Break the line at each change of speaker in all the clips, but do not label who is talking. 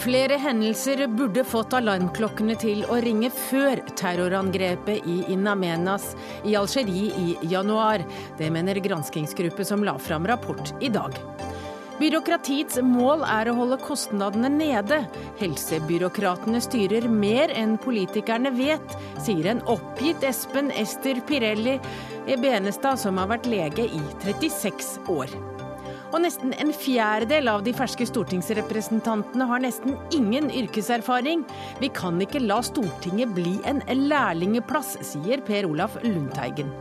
Flere hendelser burde fått alarmklokkene til å ringe før terrorangrepet i In Amenas i Algerie i januar. Det mener granskingsgruppe som la fram rapport i dag. Byråkratiets mål er å holde kostnadene nede. Helsebyråkratene styrer mer enn politikerne vet, sier en oppgitt Espen Ester Pirelli Benestad, som har vært lege i 36 år. Og nesten en fjerdedel av de ferske stortingsrepresentantene har nesten ingen yrkeserfaring. Vi kan ikke la Stortinget bli en lærlingeplass, sier Per Olaf Lundteigen.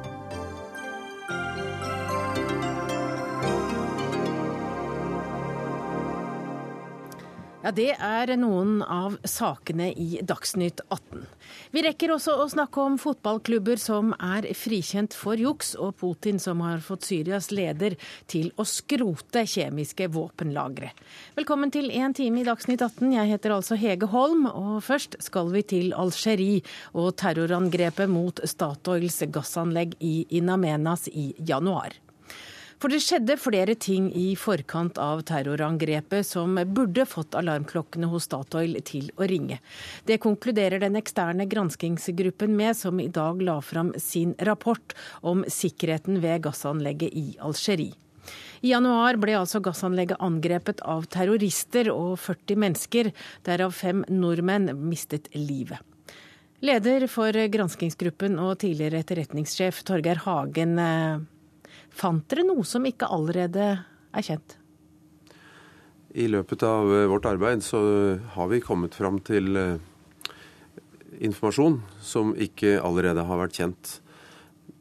Ja, Det er noen av sakene i Dagsnytt 18. Vi rekker også å snakke om fotballklubber som er frikjent for juks, og Putin som har fått Syrias leder til å skrote kjemiske våpenlagre. Velkommen til én time i Dagsnytt 18. Jeg heter altså Hege Holm, og først skal vi til Algerie og terrorangrepet mot Statoils gassanlegg i Inamenas i januar. For det skjedde flere ting i forkant av terrorangrepet som burde fått alarmklokkene hos Statoil til å ringe. Det konkluderer den eksterne granskingsgruppen med, som i dag la fram sin rapport om sikkerheten ved gassanlegget i Algerie. I januar ble altså gassanlegget angrepet av terrorister, og 40 mennesker, derav fem nordmenn, mistet livet. Leder for granskingsgruppen og tidligere etterretningssjef Torgeir Hagen. Fant dere noe som ikke allerede er kjent?
I løpet av eh, vårt arbeid så har vi kommet fram til eh, informasjon som ikke allerede har vært kjent.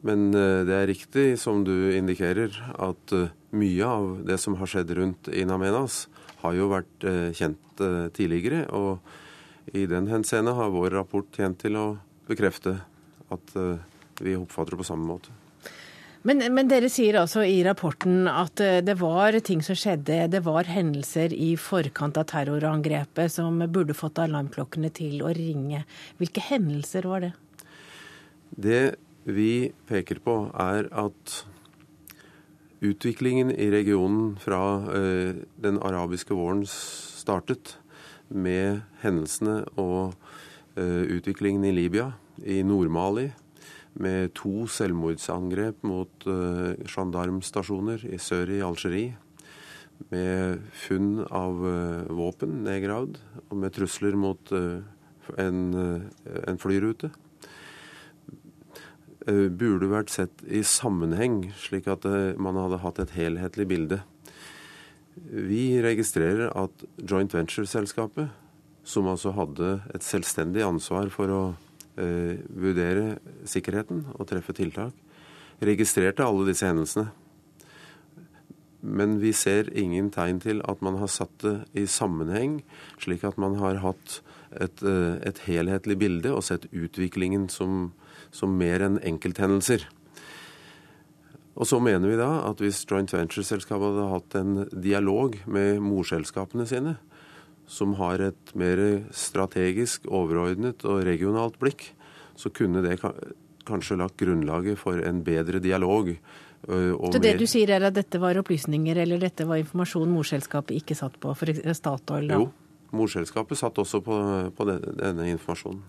Men eh, det er riktig, som du indikerer, at mye av det som har skjedd rundt In Amenas, har jo vært kjent tidligere. Og i den henseende har vår rapport tjent til å bekrefte at vi oppfatter det på samme måte.
Men, men, dere sier altså i rapporten at eh, det var ting som skjedde, det var hendelser i forkant av terrorangrepet som burde fått alarmklokkene til å ringe. Hvilke hendelser var det?
Det vi peker på, er at utviklingen i regionen fra eh, den arabiske våren startet, med hendelsene og eh, utviklingen i Libya, i Nord-Mali, med to selvmordsangrep mot uh, gendarmstasjoner i sør i Algerie. Med funn av uh, våpen nedgravd, og med trusler mot uh, en, en, flyrute. Burde vært sett i sammenheng, slik at man hadde hatt et helhetlig bilde. Vi registrerer at joint venture-selskapet, som altså hadde et selvstendig ansvar for å vurdere sikkerheten og treffe tiltak. Registrerte alle disse hendelsene. Men vi ser ingen tegn til at man har satt det i sammenheng, slik at man har hatt et, eh, et helhetlig bilde og sett utviklingen som, som mer enn enkelthendelser. Og så mener vi da at hvis joint venture-selskapet hadde hatt en dialog med morselskapene sine, som har et mer strategisk, overordnet og regionalt blikk, så kunne det kanskje lagt grunnlaget for en bedre dialog.
så det du sier er at dette var opplysninger eller dette var informasjon morselskapet ikke satt på, for Statoil?
da? Jo, morselskapet satt også på, på denne informasjonen.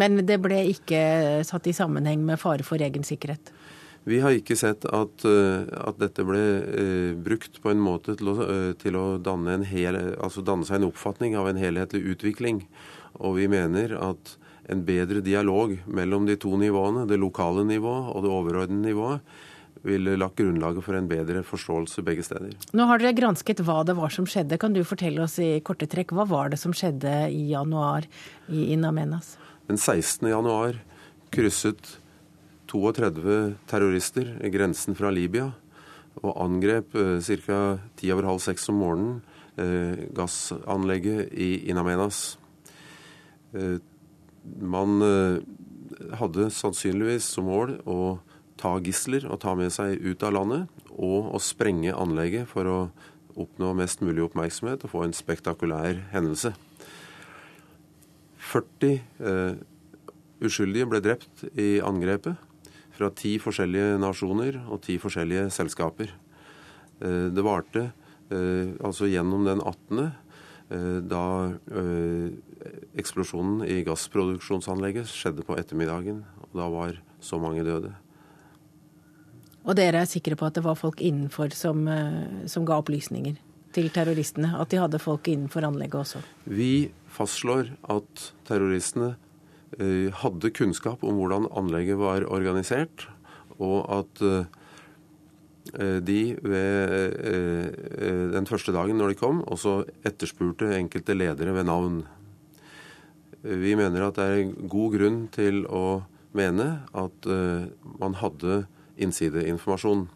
Men det ble ikke satt i sammenheng med fare for egen sikkerhet?
Vi har ikke sett at, eh, at dette ble eh, brukt på en måte til å, eh, til å danne, hel, altså danne, seg en oppfatning av en helhetlig utvikling. Og vi mener at en bedre dialog mellom de to nivåene, det lokale nivået og det overordnede nivået, ville lagt grunnlaget for en bedre forståelse begge steder.
Nå har dere gransket hva det var som skjedde. Kan du fortelle oss i korte trekk, hva var det som skjedde i januar i In Amenas?
Den 16. januar krysset 32 terrorister grensen fra Libya og angrep eh, ca. ti over halv seks om morgenen eh, gassanlegget i Inamenas. Eh, man hadde sannsynligvis som mål å ta gisler og ta med seg ut av landet, og å sprenge anlegget for å oppnå mest mulig oppmerksomhet og få en spektakulær hendelse. 40 eh, uskyldige ble drept i angrepet fra ti forskjellige nasjoner og ti forskjellige selskaper. Eh, det varte eh, altså gjennom den 18. da eksplosjonen i gassproduksjonsanlegget skjedde på ettermiddagen. og Da var så mange døde.
Og dere er sikre på at det var folk innenfor som, som ga opplysninger til terroristene? At de hadde folk innenfor anlegget også?
Vi fastslår at terroristene hadde kunnskap om hvordan anlegget var organisert, og at de ved den første dagen når de kom, også etterspurte enkelte ledere ved navn. Vi mener at det er god grunn til å mene at man hadde innsideinformasjon.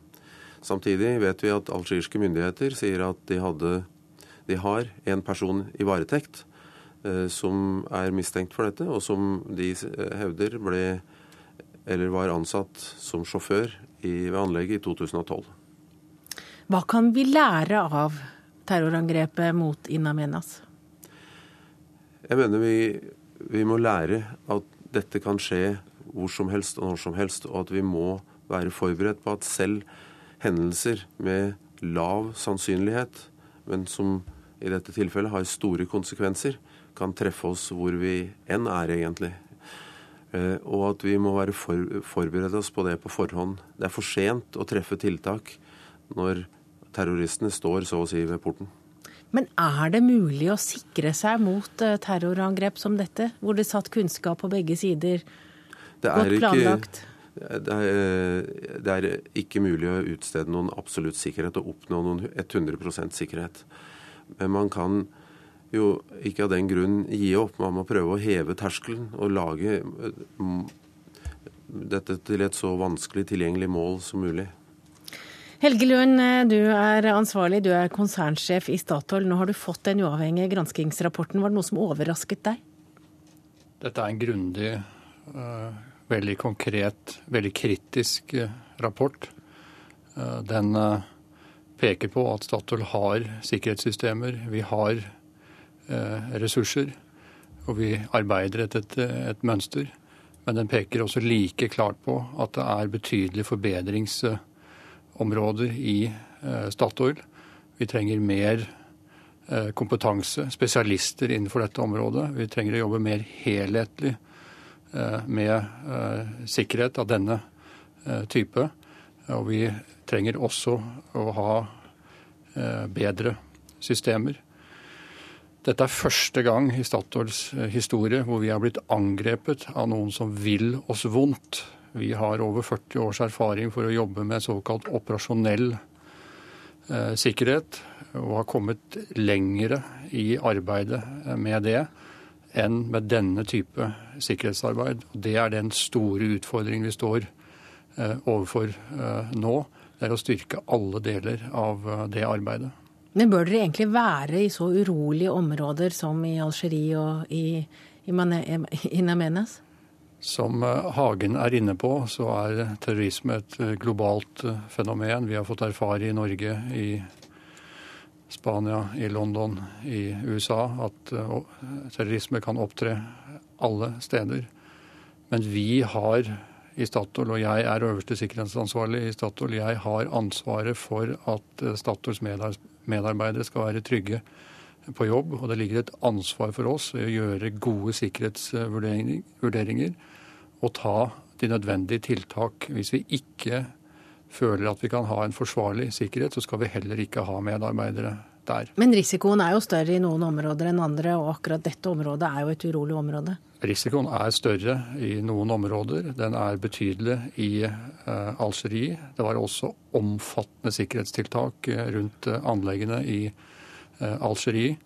Samtidig vet vi at algeriske myndigheter sier at de, hadde, de har en person i varetekt som er mistenkt for dette, og som de hevder ble eller var ansatt som sjåfør i, ved anlegget i 2012.
Hva kan vi lære av terrorangrepet mot Inamenas?
Jeg mener vi, vi, må lære at dette kan skje hvor som helst og når som helst, og at vi må være forberedt på at selv hendelser med lav sannsynlighet, men som i dette tilfellet har store konsekvenser, kan treffe oss hvor vi enn er, egentlig. Og at vi må være for, forberede oss på det på forhånd. Det er for sent å treffe tiltak når terroristene står så å si ved porten.
Men er det mulig å sikre seg mot terrorangrep som dette, hvor det satt kunnskap på begge sider, godt planlagt?
Ikke, det, er, det er ikke mulig å utstede noen absolutt sikkerhet og oppnå noen 100% sikkerhet. Men man kan jo ikke av den grunn gi opp. Man må prøve å heve terskelen og lage dette til et så vanskelig tilgjengelig mål som mulig.
Helge Lund, du er ansvarlig, du er konsernsjef i Statoil. Nå har du fått den uavhengige granskingsrapporten. Var det noe som overrasket deg?
Dette er en grundig, veldig konkret, veldig kritisk rapport. Den peker på at Statoil har sikkerhetssystemer. Vi har ressurser, og vi arbeider etter et, et mønster. Men den peker også like klart på at det er betydelige forbedringsområder i Statoil. Vi trenger mer kompetanse, spesialister innenfor dette området. Vi trenger å jobbe mer helhetlig med sikkerhet av denne type. Og vi trenger også å ha bedre systemer. Dette er første gang i Statoils historie hvor vi har blitt angrepet av noen som vil oss vondt. Vi har over 40 års erfaring for å jobbe med såkalt operasjonell eh, sikkerhet, og har kommet lengre i arbeidet med det enn med denne type sikkerhetsarbeid. Det er den store utfordringen vi står eh, overfor eh, nå. Det er å styrke alle deler av det arbeidet.
Men bør dere egentlig være i så urolige områder som i Algerie og i, i Namenas?
Som Hagen er inne på, så er terrorisme et globalt fenomen. Vi har fått erfare i Norge, i Spania, i London, i USA at terrorisme kan opptre alle steder. Men vi har i Statoil, og jeg er øverste sikkerhetsansvarlig i Statoil, jeg har ansvaret for at Statoils medarbeidere skal være trygge på jobb. Og det ligger et ansvar for oss i å gjøre gode sikkerhetsvurderinger og ta de nødvendige tiltak. Hvis vi ikke føler at vi kan ha en forsvarlig sikkerhet, så skal vi heller ikke ha medarbeidere der.
Men risikoen er jo større i noen områder enn andre, og akkurat dette området er jo et urolig område?
Risikoen er større i noen områder. Den er betydelig i uh, Algerie. Det var også omfattende sikkerhetstiltak rundt uh, anleggene i Algerie.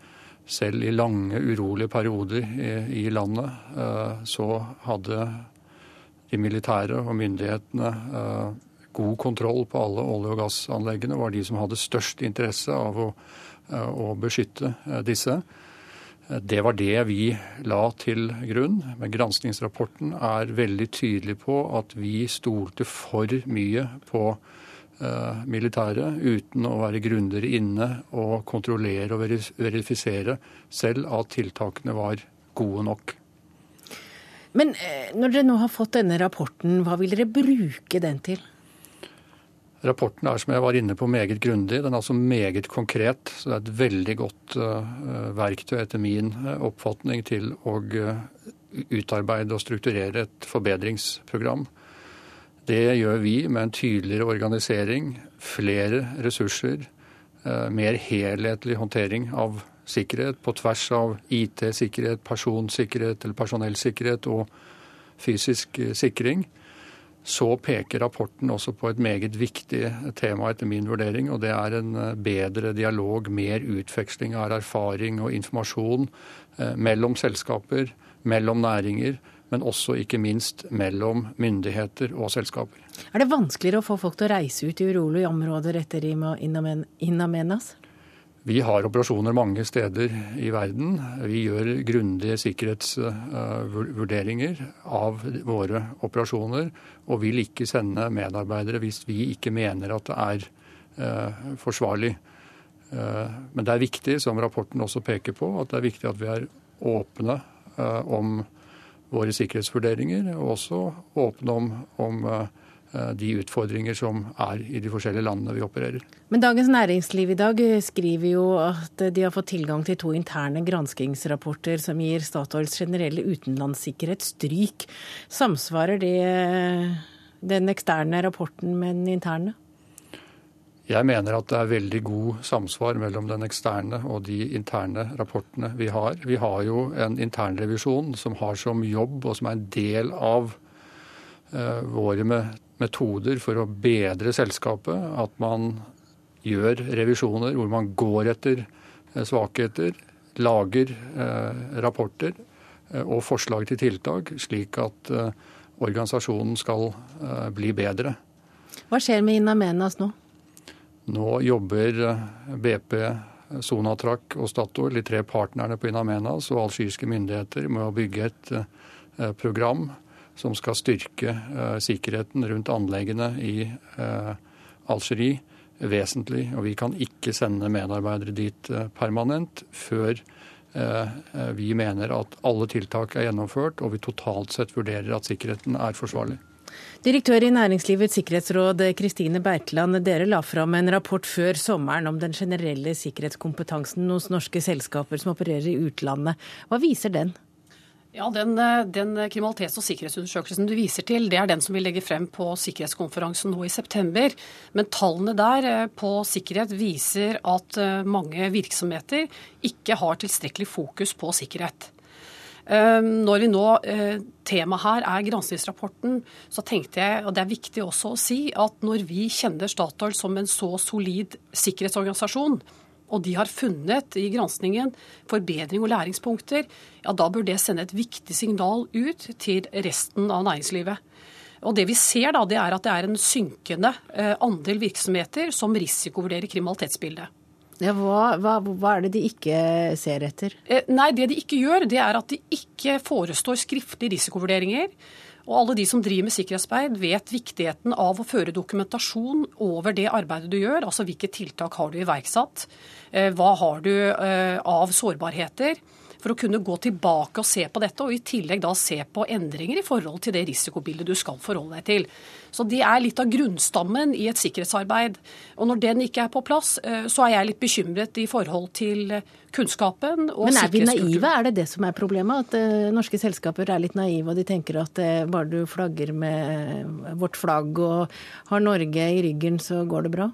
Selv i lange, urolige perioder i, landet så hadde de militære og myndighetene god kontroll på alle olje- og gassanleggene. var de som hadde størst interesse av å, å beskytte disse. Det var det vi la til grunn. Men granskingsrapporten er veldig tydelig på at vi stolte for mye på militære militæret uten å være grundigere inne og kontrollere og verifisere selv at tiltakene var gode nok.
Men når dere nå har fått denne rapporten, hva vil dere bruke den til?
Rapporten er som jeg var inne på meget grundig. Den er altså meget konkret. Så det er et veldig godt uh, verktøy etter min uh, oppfatning til å uh, utarbeide og strukturere et forbedringsprogram. Det gjør vi med en tydeligere organisering, flere ressurser, mer helhetlig håndtering av sikkerhet på tvers av IT-sikkerhet, personsikkerhet eller personellsikkerhet og fysisk sikring så peker rapporten også på et meget viktig tema etter min vurdering, og det er en eh, bedre dialog, mer utveksling av erfaring og informasjon eh, mellom selskaper, mellom næringer, men også ikke minst mellom myndigheter og selskaper.
Er det vanskeligere å få folk til å reise ut i urolige områder etter Inamenas?
Vi har operasjoner mange steder i verden. Vi gjør grundige sikkerhetsvurderinger av våre operasjoner, og vil ikke sende medarbeidere hvis vi ikke mener at det er eh, forsvarlig. Eh, men det er viktig, som rapporten også peker på, at det er viktig at vi er åpne eh, om våre sikkerhetsvurderinger, og også åpne om, om Eh, de utfordringer som er i de forskjellige landene vi opererer.
Men Dagens Næringsliv i dag skriver jo at de har fått tilgang til to interne granskingsrapporter som gir Statoils generelle utenlandssikkerhet stryk. Samsvarer det den eksterne rapporten med den interne?
Jeg mener at det er veldig god samsvar mellom den eksterne og de interne rapportene vi har. Vi har jo en internrevisjon som har som jobb, og som er en del av våre med metoder for å bedre selskapet. At man gjør revisjoner hvor man går etter eh, svakheter, lager eh, rapporter eh, og forslag til tiltak, slik at organisasjonen skal bli bedre.
Hva skjer med Inamenas nå?
Nå jobber BP, Sonatrak og Statoil, de tre partnerne på Inamenas og algeriske myndigheter, med å bygge et program som skal styrke uh, sikkerheten rundt anleggene i uh, Algerie vesentlig. Og vi kan ikke sende medarbeidere dit uh, permanent før vi mener at alle tiltak er gjennomført og vi totalt sett vurderer at sikkerheten er forsvarlig.
Direktør i Næringslivets sikkerhetsråd Kristine Bertland, dere la fram en rapport før sommeren om den generelle sikkerhetskompetansen hos norske selskaper som opererer i utlandet. Hva viser den?
Ja, Den, eh, den kriminalitets- og sikkerhetsundersøkelsen du viser til, det er den som vi legger frem på sikkerhetskonferansen nå i september. Men tallene der eh, på sikkerhet viser at eh, mange virksomheter ikke har tilstrekkelig fokus på sikkerhet. Når vi nå, Temaet her er granskingsrapporten, så tenkte jeg, og det er viktig også å si, at når vi kjenner Statoil som en så solid sikkerhetsorganisasjon, og de har funnet i granskningen forbedring og læringspunkter, ja da bør det sende et viktig signal ut til resten av næringslivet. Og det vi ser da, det er at det er en synkende eh, andel virksomheter som risikovurderer kriminalitetsbildet.
Ja, hva, hva, hva, er det de ikke ser etter?
Eh, nei, Det de ikke gjør, det er at de ikke forestår skriftlige risikovurderinger. Og alle de som driver med sikkerhetsarbeid, vet viktigheten av å føre dokumentasjon over det arbeidet du gjør. Altså hvilke tiltak har du iverksatt, eh, hva har du eh, av sårbarheter for å kunne gå tilbake og se på dette, og i tillegg da se på endringer i forhold til det risikobildet du skal forholde deg til. Så Det er litt av grunnstammen i et sikkerhetsarbeid. Og Når den ikke er på plass, eh, så er jeg litt bekymret i forhold til kunnskapen og
Men er vi naive? Er det det som er problemet? At uh, norske selskaper er litt naive og de tenker at uh, bare du flagger med vårt flagg og har Norge i ryggen, så går det bra?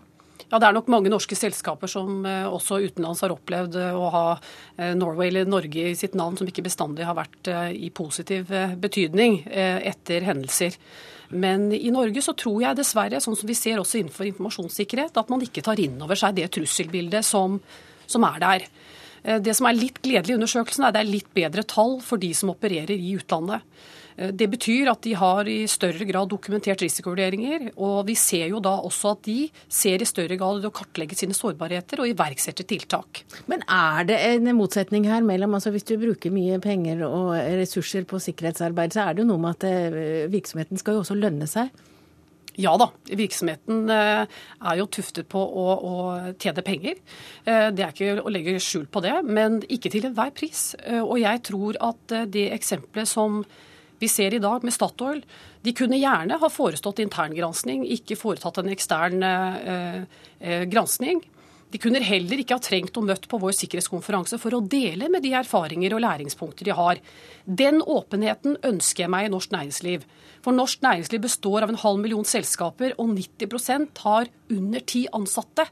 Ja, Det er nok mange norske selskaper som eh, også utenlands har opplevd eh, å ha eh, Norway eller Norge i sitt navn, som ikke bestandig har vært i positiv betydning etter hendelser. Men i Norge så tror jeg dessverre, sånn som vi ser også innenfor informasjonssikkerhet, at man ikke tar inn over seg det trusselbildet som, som er der. Det som er litt gledelig i undersøkelsen, er at det er litt bedre tall for de som opererer i utlandet. Eh, det betyr at de har i større grad dokumentert risikovurderinger. Og vi ser jo da også at de ser i større grad å kartlegge sine sårbarheter og iverksetter tiltak.
Men er det en motsetning her mellom altså Hvis du bruker mye penger og ressurser på sikkerhetsarbeid, så er det jo noe med at eh, virksomheten skal jo også lønne seg?
Ja da, virksomheten eh, er jo tuftet på å, å, tjene penger. Det er ikke å legge skjul på det, men ikke til enhver pris. Og jeg tror at det eksempelet som Vi ser i dag med Statoil. De kunne gjerne ha forestått interngransking, ikke foretatt en ekstern eh, eh, gransking. De kunne heller ikke ha trengt å møtt på vår sikkerhetskonferanse for å dele med de erfaringer og læringspunkter de har. Den åpenheten ønsker jeg meg i norsk næringsliv. For norsk næringsliv består av en halv million selskaper, og 90% har under ti ansatte.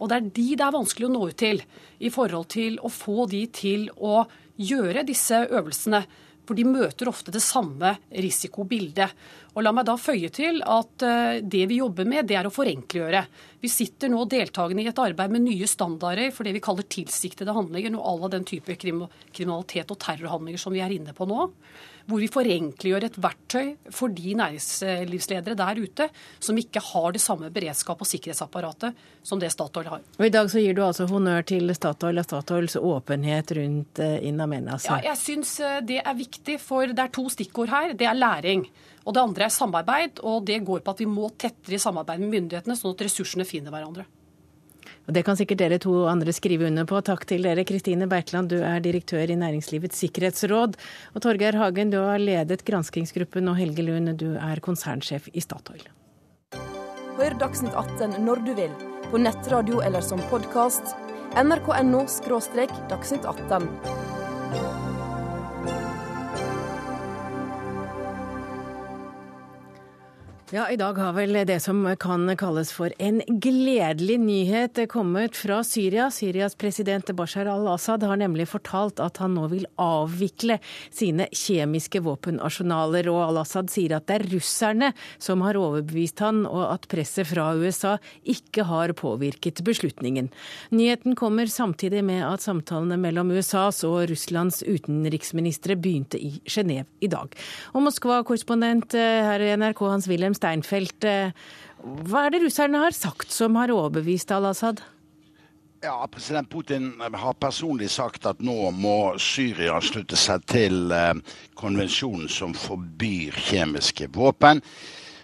Og det er de det er vanskelig å nå ut til, i forhold til å få de til å gjøre disse øvelsene. For de møter ofte det samme risikobildet. Og la meg da føye til at eh, det vi jobber med, det er å forenklegjøre. Vi sitter nå deltakende i et arbeid med nye standarder for det vi kaller tilsiktede handlinger, noe à la den type kriminalitet og terrorhandlinger som vi er inne på nå hvor vi forenkliggjør et verktøy for de næringslivsledere der ute som ikke har det samme beredskap og sikkerhetsapparatet som det Statoil har.
Og I dag så gir du altså honnør til Statoil og Statoils åpenhet rundt eh, In Amenas.
Ja, jeg syns eh, det er viktig, for det er to stikkord her. Det er læring. Og det andre er samarbeid, og det går på at vi må tettere i samarbeid med myndighetene, sånn at ressursene finner hverandre.
Og Det kan sikkert dere to andre skrive under på. Takk til dere. Kristine Beitland, du er direktør i Næringslivets sikkerhetsråd. Og Torgeir Hagen, du har ledet granskingsgruppen, og Helge Lund, du er konsernsjef i Statoil.
Hør Dagsnytt 18 når du vil, på nettradio eller som podkast. nrk.no – dagsnytt 18.
Ja, I dag har vel det som kan kalles for en gledelig nyhet kommet fra Syria. Syrias president Bashar al-Assad har nemlig fortalt at han nå vil avvikle sine kjemiske våpenarsenaler. Og al-Assad sier at det er russerne som har overbevist han, og at presset fra USA ikke har påvirket beslutningen. Nyheten kommer samtidig med at samtalene mellom USAs og Russlands utenriksministre begynte i Genéve i dag. Og Moskva-korrespondent eh, her i NRK, Hans Wilhelm Steinfeld. Eh, hva er det russerne har sagt som har overbevist al-Assad?
Ja, President Putin har personlig sagt at nå må Syria slutte seg til eh, konvensjonen som forbyr kjemiske våpen.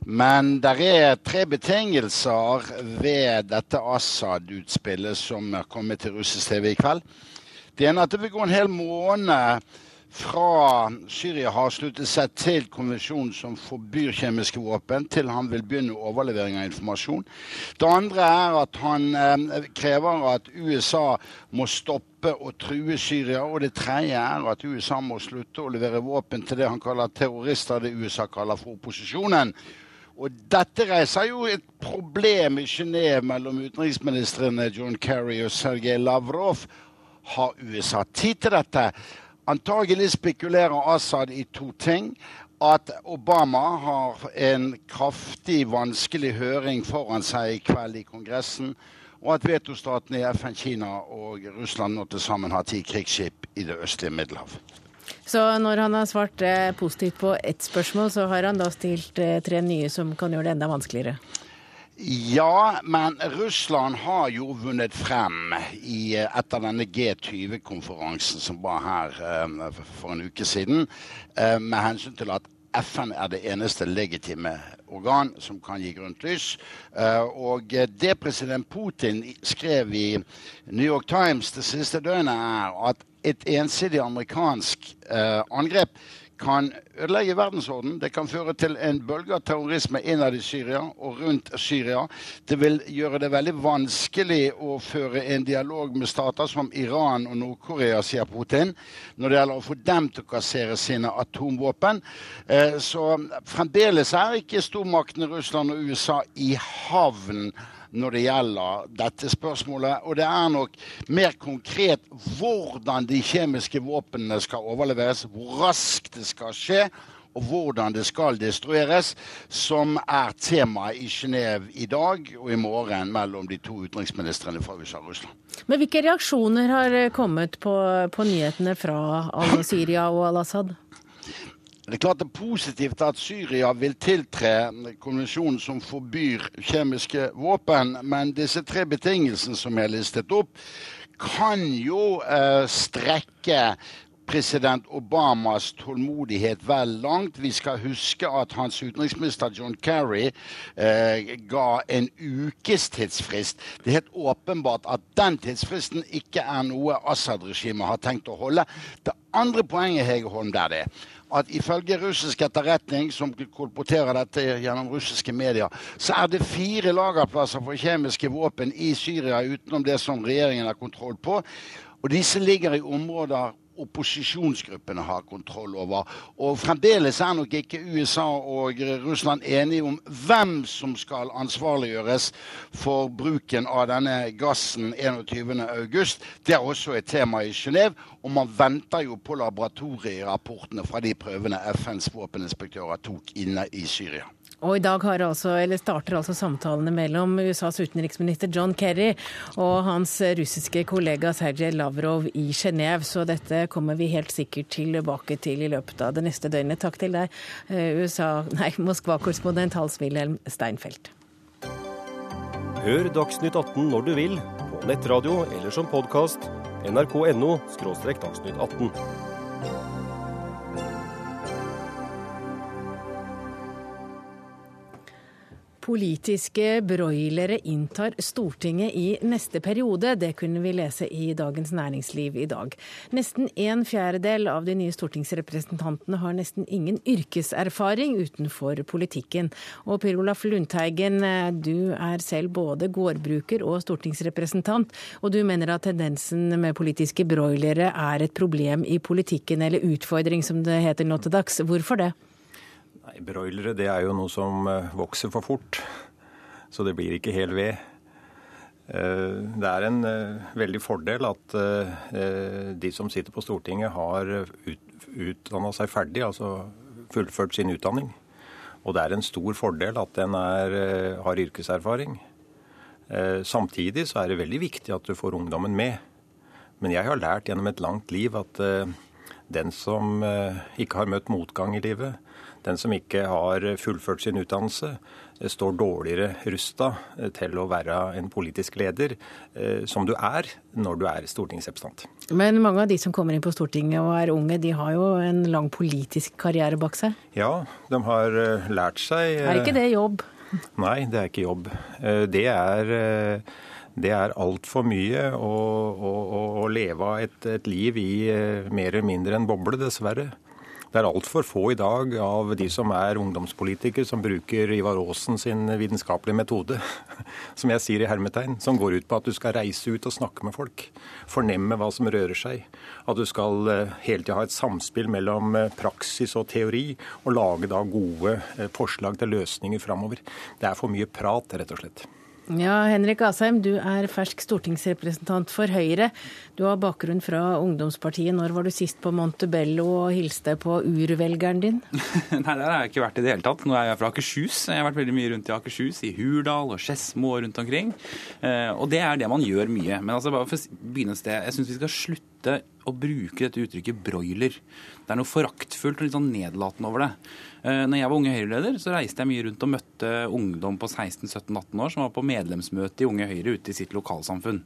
Men det er tre betingelser ved dette Assad-utspillet som er kommet til russisk TV i kveld. Det ene er at det vil gå en hel måned fra Syria har sluttet seg til konvensjonen som forbyr kjemiske våpen, til han vil begynne overlevering av informasjon. Det andre er at han eh, krever at USA må stoppe å true Syria. Og det tredje er at USA må slutte å levere våpen til det han kaller terrorister, det USA kaller for opposisjonen. Og dette reiser jo et problem i Genéve mellom utenriksministrene John Kerry og Sergej Lavrov. Har USA tid til dette? Antagelig spekulerer Assad i to ting. At Obama har en kraftig vanskelig høring foran seg i kveld i Kongressen. Og at vetostatene i FN, Kina og Russland nå til sammen har ti krigsskip i det østlige Middelhav.
Så når han har svart eh, positivt på ett spørsmål, så har han da stilt eh, tre nye som kan gjøre det enda vanskeligere?
Ja, men Russland har jo vunnet frem i, eh, etter denne G20-konferansen som var her um, for en uke siden, um, med hensyn til at FN er det eneste legitime organ som kan gi grønt lys. Og det president Putin skrev i New York Times det siste døgnet, er at et ensidig amerikansk angrep kan ødelegge verdensorden. Det kan føre til en bølge av terrorisme innad i Syria og rundt Syria. Det vil gjøre det veldig vanskelig å føre en dialog med stater som Iran og Nord-Korea, sier Putin, når det gjelder å få dem til å kassere sine atomvåpen. Eh, så fremdeles er ikke stormaktene Russland og USA i havn når det gjelder dette spørsmålet. Og det er nok mer konkret hvordan de kjemiske våpnene skal overleveres, hvor raskt det skal skje og hvordan det skal destrueres, som er temaet i Genéve i dag og i morgen mellom de to utenriksministrene fra USA og Russland.
Men hvilke reaksjoner har kommet på, på nyhetene fra Al-Syria og al-Assad?
Det er klart det er positivt at Syria vil tiltre konvensjonen som forbyr kjemiske våpen, men disse tre betingelsene som er listet opp, kan jo eh, strekke president Obamas tålmodighet vel langt. Vi skal huske at hans utenriksminister John Kerry eh, ga en ukes tidsfrist. Det er helt åpenbart at den tidsfristen ikke er noe Assad-regimet har tenkt å holde. Det andre poenget Hege Holm, der det at ifølge russisk etterretning, som kolporterer dette gjennom russiske medier, så er det fire lagerplasser for kjemiske våpen i Syria utenom det som regjeringen har kontroll på. Og disse ligger i områder opposisjonsgruppene har kontroll over. Og fremdeles er nok ikke USA og Russland enige om hvem som skal ansvarliggjøres for bruken av denne gassen 21.8. Det er også et tema i Genéve, og man venter jo på laboratorierapportene fra de prøvene FNs våpeninspektører tok inne i Syria.
Og i dag altså, starter altså samtalene mellom USAs utenriksminister John Kerry og hans russiske kollega Sergej Lavrov i Genéve, så dette kommer vi helt sikkert tilbake til i løpet av det neste døgnet. Takk til deg, eh, USA, nei, Moskva-korrespondent Hans-Wilhelm Steinfeld.
Hør Dagsnytt 18 når du vil, på nettradio eller som podkast. nrk.no – dagsnytt 18.
Politiske broilere inntar Stortinget i neste periode. Det kunne vi lese i Dagens Næringsliv i dag. Nesten en fjerdedel av de nye stortingsrepresentantene har nesten ingen yrkeserfaring utenfor politikken. Og Per Olaf Lundteigen, du er selv både gårdbruker og stortingsrepresentant, og du mener at tendensen med politiske broilere er et problem i politikken, eller utfordring som det heter nå til dags. Hvorfor det?
Broilere det er jo noe som eh, vokser for fort, så det blir ikke hel ved. Eh, det er en eh, veldig fordel at de som sitter på Stortinget har utdanna seg ferdig, altså fullført sin utdanning. Og det er en stor fordel at er, har yrkeserfaring. Samtidig så er det veldig viktig at du får ungdommen med. Men jeg har lært gjennom et langt liv at den som ikke har møtt motgang i livet, den som ikke har fullført sin utdannelse, eh, står dårligere rusta eh, til å være en politisk leder, eh, som du er når du er stortingsrepresentant.
Men mange av de som kommer inn på Stortinget og er unge, de har jo en lang politisk karriere bak seg?
Ja, de har lært seg
Er ikke det jobb?
Nei, det er ikke jobb. Det er det er altfor mye å, å, å, leve et, et, liv i mer eller mindre en boble, dessverre. Det er altfor få i dag av de som er ungdomspolitikere, som bruker Ivar Aasen sin vitenskapelige metode, som jeg sier i hermetegn, som går ut på at du skal reise ut og snakke med folk. Fornemme hva som rører seg. At du skal eh, hele tida ha et samspill mellom eh, praksis og teori, og lage da gode eh, forslag til løsninger framover. Det er for mye prat, rett og slett.
Ja, Henrik Asheim, du er fersk stortingsrepresentant for Høyre. Du har bakgrunn fra ungdomspartiet. Når var du sist på Montebello og hilste på urvelgeren din?
Nei, der har jeg ikke vært i det hele tatt. Nå er jeg fra Akershus. Jeg har vært veldig mye rundt i Akershus, i Hurdal og Skedsmo og rundt omkring. Eh, og det er det man gjør mye. Men altså, bare for å begynne et sted, jeg syns vi skal slutte å bruke dette uttrykket broiler. Det er noe foraktfullt og litt sånn nedlatende over det. Eh, når jeg var Unge Høyre-leder, så reiste jeg mye rundt og møtte ungdom på 16-17-18 år som var på medlemsmøte i Unge Høyre ute i sitt lokalsamfunn.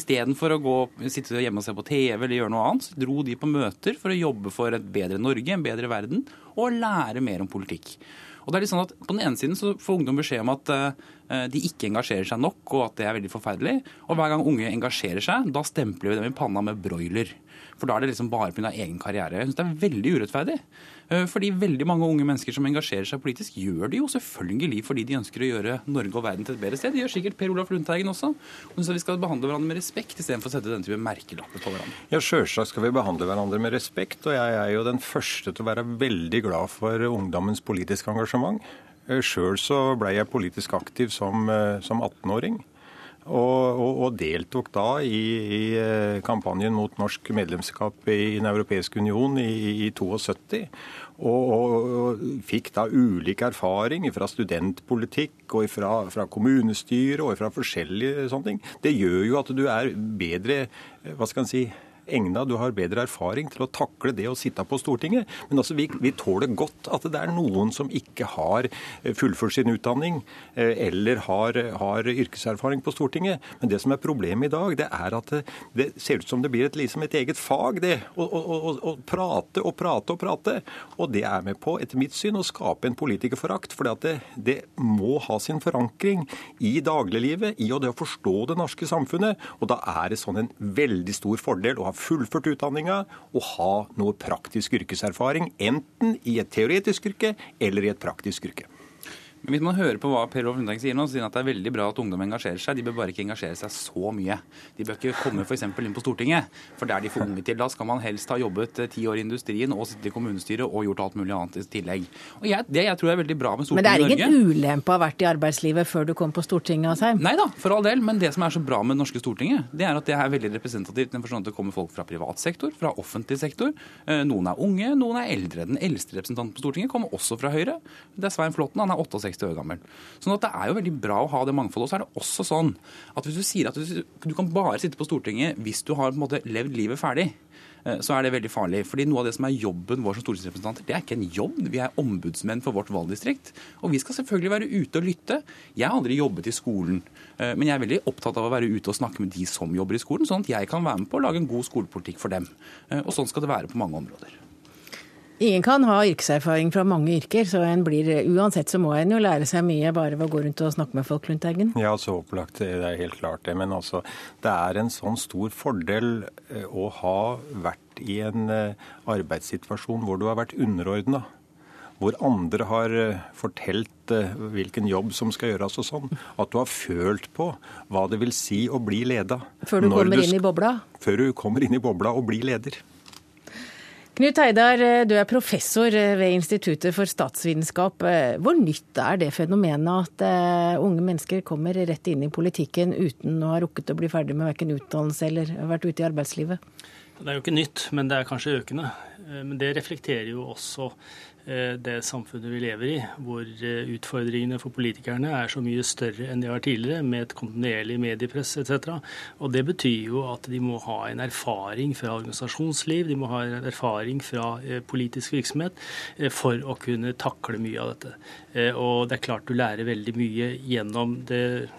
Istedenfor å gå, sitte hjemme og se på TV eller gjøre noe annet, så dro de på møter for å jobbe for et bedre Norge, en bedre verden, og lære mer om politikk. Og det er litt sånn at På den ene siden så får ungdom beskjed om at uh, de ikke engasjerer seg nok, og at det er veldig forferdelig. Og hver gang unge engasjerer seg, da stempler vi dem i panna med broiler. For da er det liksom bare pga. egen karriere. Jeg syns det er veldig urettferdig. Eh, fordi veldig mange unge mennesker som engasjerer seg politisk, gjør det jo selvfølgelig fordi de ønsker å gjøre Norge og verden til et bedre sted. Det gjør sikkert Per Olaf Lundteigen også. Og så vi skal behandle hverandre med respekt istedenfor å sette denne type merkelapper på hverandre.
Ja, sjølsagt skal vi behandle hverandre med respekt. Og jeg er jo den første til å være veldig glad for ungdommens politiske engasjement. Eh, Sjøl så blei jeg politisk aktiv som, eh, som 18-åring. Og, og, og, deltok da i, i, eh, kampanjen mot norsk medlemskap i Den europeiske union i, i 72. Og, og, fikk da ulik erfaring fra studentpolitikk og fra, fra kommunestyret og fra forskjellige sånne ting. Det gjør jo at du er bedre hva skal en si, egna, du har bedre erfaring til å takle det å sitte på Stortinget. Men altså, vi, vi tåler godt at det er noen som ikke har eh, fullført sin utdanning eh, eller har, har, yrkeserfaring på Stortinget. Men det som er problemet i dag, det er at det, det ser ut som det blir et, liksom et eget fag, det. Å prate og prate og prate. Og det er med på, etter mitt syn, å skape en politikerforakt. For det, det må ha sin forankring i dagliglivet, i det å forstå det norske samfunnet. Og da er det sånn en veldig stor fordel å ha fullført utdanninga og ha noe praktisk yrkeserfaring, enten i et teoretisk yrke eller i et praktisk yrke.
Men hvis man hører på hva Per Olaf Lundteigen sier nå, så sier han at det er veldig bra at ungdom engasjerer seg. De bør bare ikke engasjere seg så mye. De bør ikke komme f.eks. inn på Stortinget, for det er de for unge til. Da skal man helst ha jobbet eh, ti år i industrien og sittet i kommunestyret og gjort alt mulig annet i tillegg. Og jeg, Det jeg tror er veldig bra med Stortinget
i Norge
Men det er
ingen ulempe å ha vært i arbeidslivet før du kom på Stortinget, Asheim?
Nei da, for all del. Men det som er så bra med det norske Stortinget, det er at det er veldig representativt. Den forstand at det kommer folk fra privat sektor, fra offentlig sektor. Eh, noen er unge, noen er eldre. Den eldste representanten på Stortinget kommer også fra Høyre. Det er Svein Flåtten, han er 68 år gammel. Sånn at Det er jo veldig bra å ha det mangfoldet. Og så er det også sånn at hvis du sier at du, du kan bare sitte på Stortinget hvis du har på en måte levd livet ferdig, eh, så er det veldig farlig. Fordi Noe av det som er jobben vår som stortingsrepresentanter, det er ikke en jobb. Vi er ombudsmenn for vårt valgdistrikt. Og vi skal selvfølgelig være ute og lytte. Jeg har aldri jobbet i skolen, eh, men jeg er veldig opptatt av å være ute og snakke med de som jobber i skolen, sånn at jeg kan være med på å lage en god skolepolitikk for dem. Eh, og sånn skal det være på mange områder.
Ingen kan ha yrkeserfaring fra mange yrker, så en blir, uansett så må en jo lære seg mye bare ved å gå rundt og snakke med folk, Lundteigen.
Ja, så opplagt. Det er helt klart det. Men altså, det er en sånn stor fordel eh, å ha vært i en eh, arbeidssituasjon hvor du har vært underordna. Hvor andre har eh, fortalt hvilken jobb som skal gjøres og sånn. At du har følt på hva det vil si å bli leda.
Før du kommer du, inn i bobla?
Før du kommer inn i bobla og blir leder.
Knut Heidar, eh, du er professor eh, ved Instituttet for statsvitenskap. Eh, hvor nytt er det fenomenet at unge mennesker kommer rett inn i politikken uten å ha rukket å bli ferdig med verken utdannelse eller vært ute i arbeidslivet?
Det er jo ikke nytt, men det er kanskje økende. Men det reflekterer jo også det samfunnet vi lever i, hvor eh, utfordringene for politikerne er så mye større enn de var tidligere, med et kontinuerlig mediepress etc. Og Det betyr jo at de må ha en erfaring fra organisasjonsliv, de må ha en erfaring fra eh, politisk virksomhet for å kunne takle mye av dette. Og det er klart du lærer veldig mye gjennom det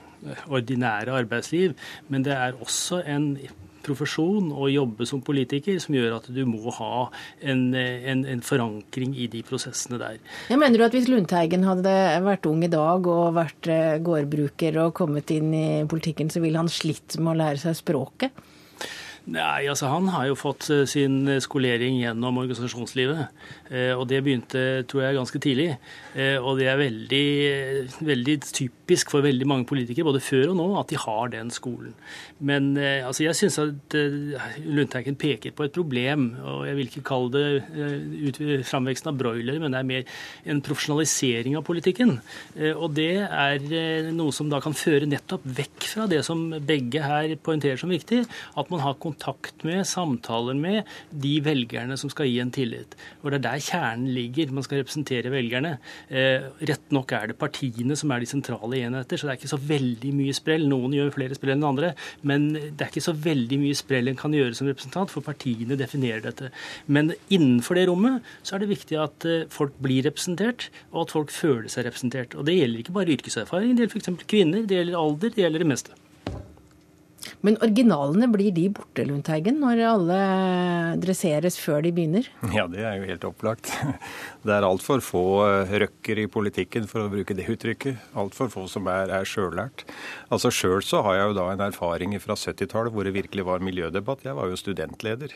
ordinære arbeidsliv, men det er også en profesjon og jobbe som politiker som gjør at du må ha en, en, en forankring i de prosessene der.
Jeg mener du at Hvis Lundteigen hadde vært ung i dag og vært eh, gårdbruker og kommet inn i politikken, så ville han slitt med å lære seg språket?
Nei, altså Han har jo fått eh, sin skolering gjennom organisasjonslivet. Eh, og det begynte tror jeg, ganske tidlig. Eh, og det er veldig, veldig typisk for veldig mange politikere, både før og nå, at de har den skolen. Men altså, jeg syns at Lundteigen peker på et problem. Og jeg vil ikke kalle det framveksten av broilere, men det er mer en profesjonalisering av politikken. Og det er noe som da kan føre nettopp vekk fra det som begge her poengterer som viktig, at man har kontakt med, samtaler med, de velgerne som skal gi en tillit. Og Det er der kjernen ligger. Man skal representere velgerne. Eh, rett nok er det partiene som er de sentrale enheter, så det er ikke så veldig mye sprell. Noen gjør flere sprell enn andre, men det er ikke så veldig mye sprell en kan gjøre som representant, for partiene definerer dette. Men innenfor det rommet så er det viktig at eh, folk blir representert, og at folk føler seg representert. Og Det gjelder ikke bare yrkeserfaring, det gjelder f.eks. kvinner, det gjelder alder, det gjelder det meste.
Men originalene, blir de borte, Lundteigen, når alle dresseres før de begynner?
Ja, det er jo helt opplagt. Det er altfor få eh, røkker i politikken, for å bruke det uttrykket. Altfor få som er, er sjøllært. Altså Sjøl så har jeg jo da en erfaring fra 70-tallet hvor det virkelig var miljødebatt. Jeg var jo studentleder.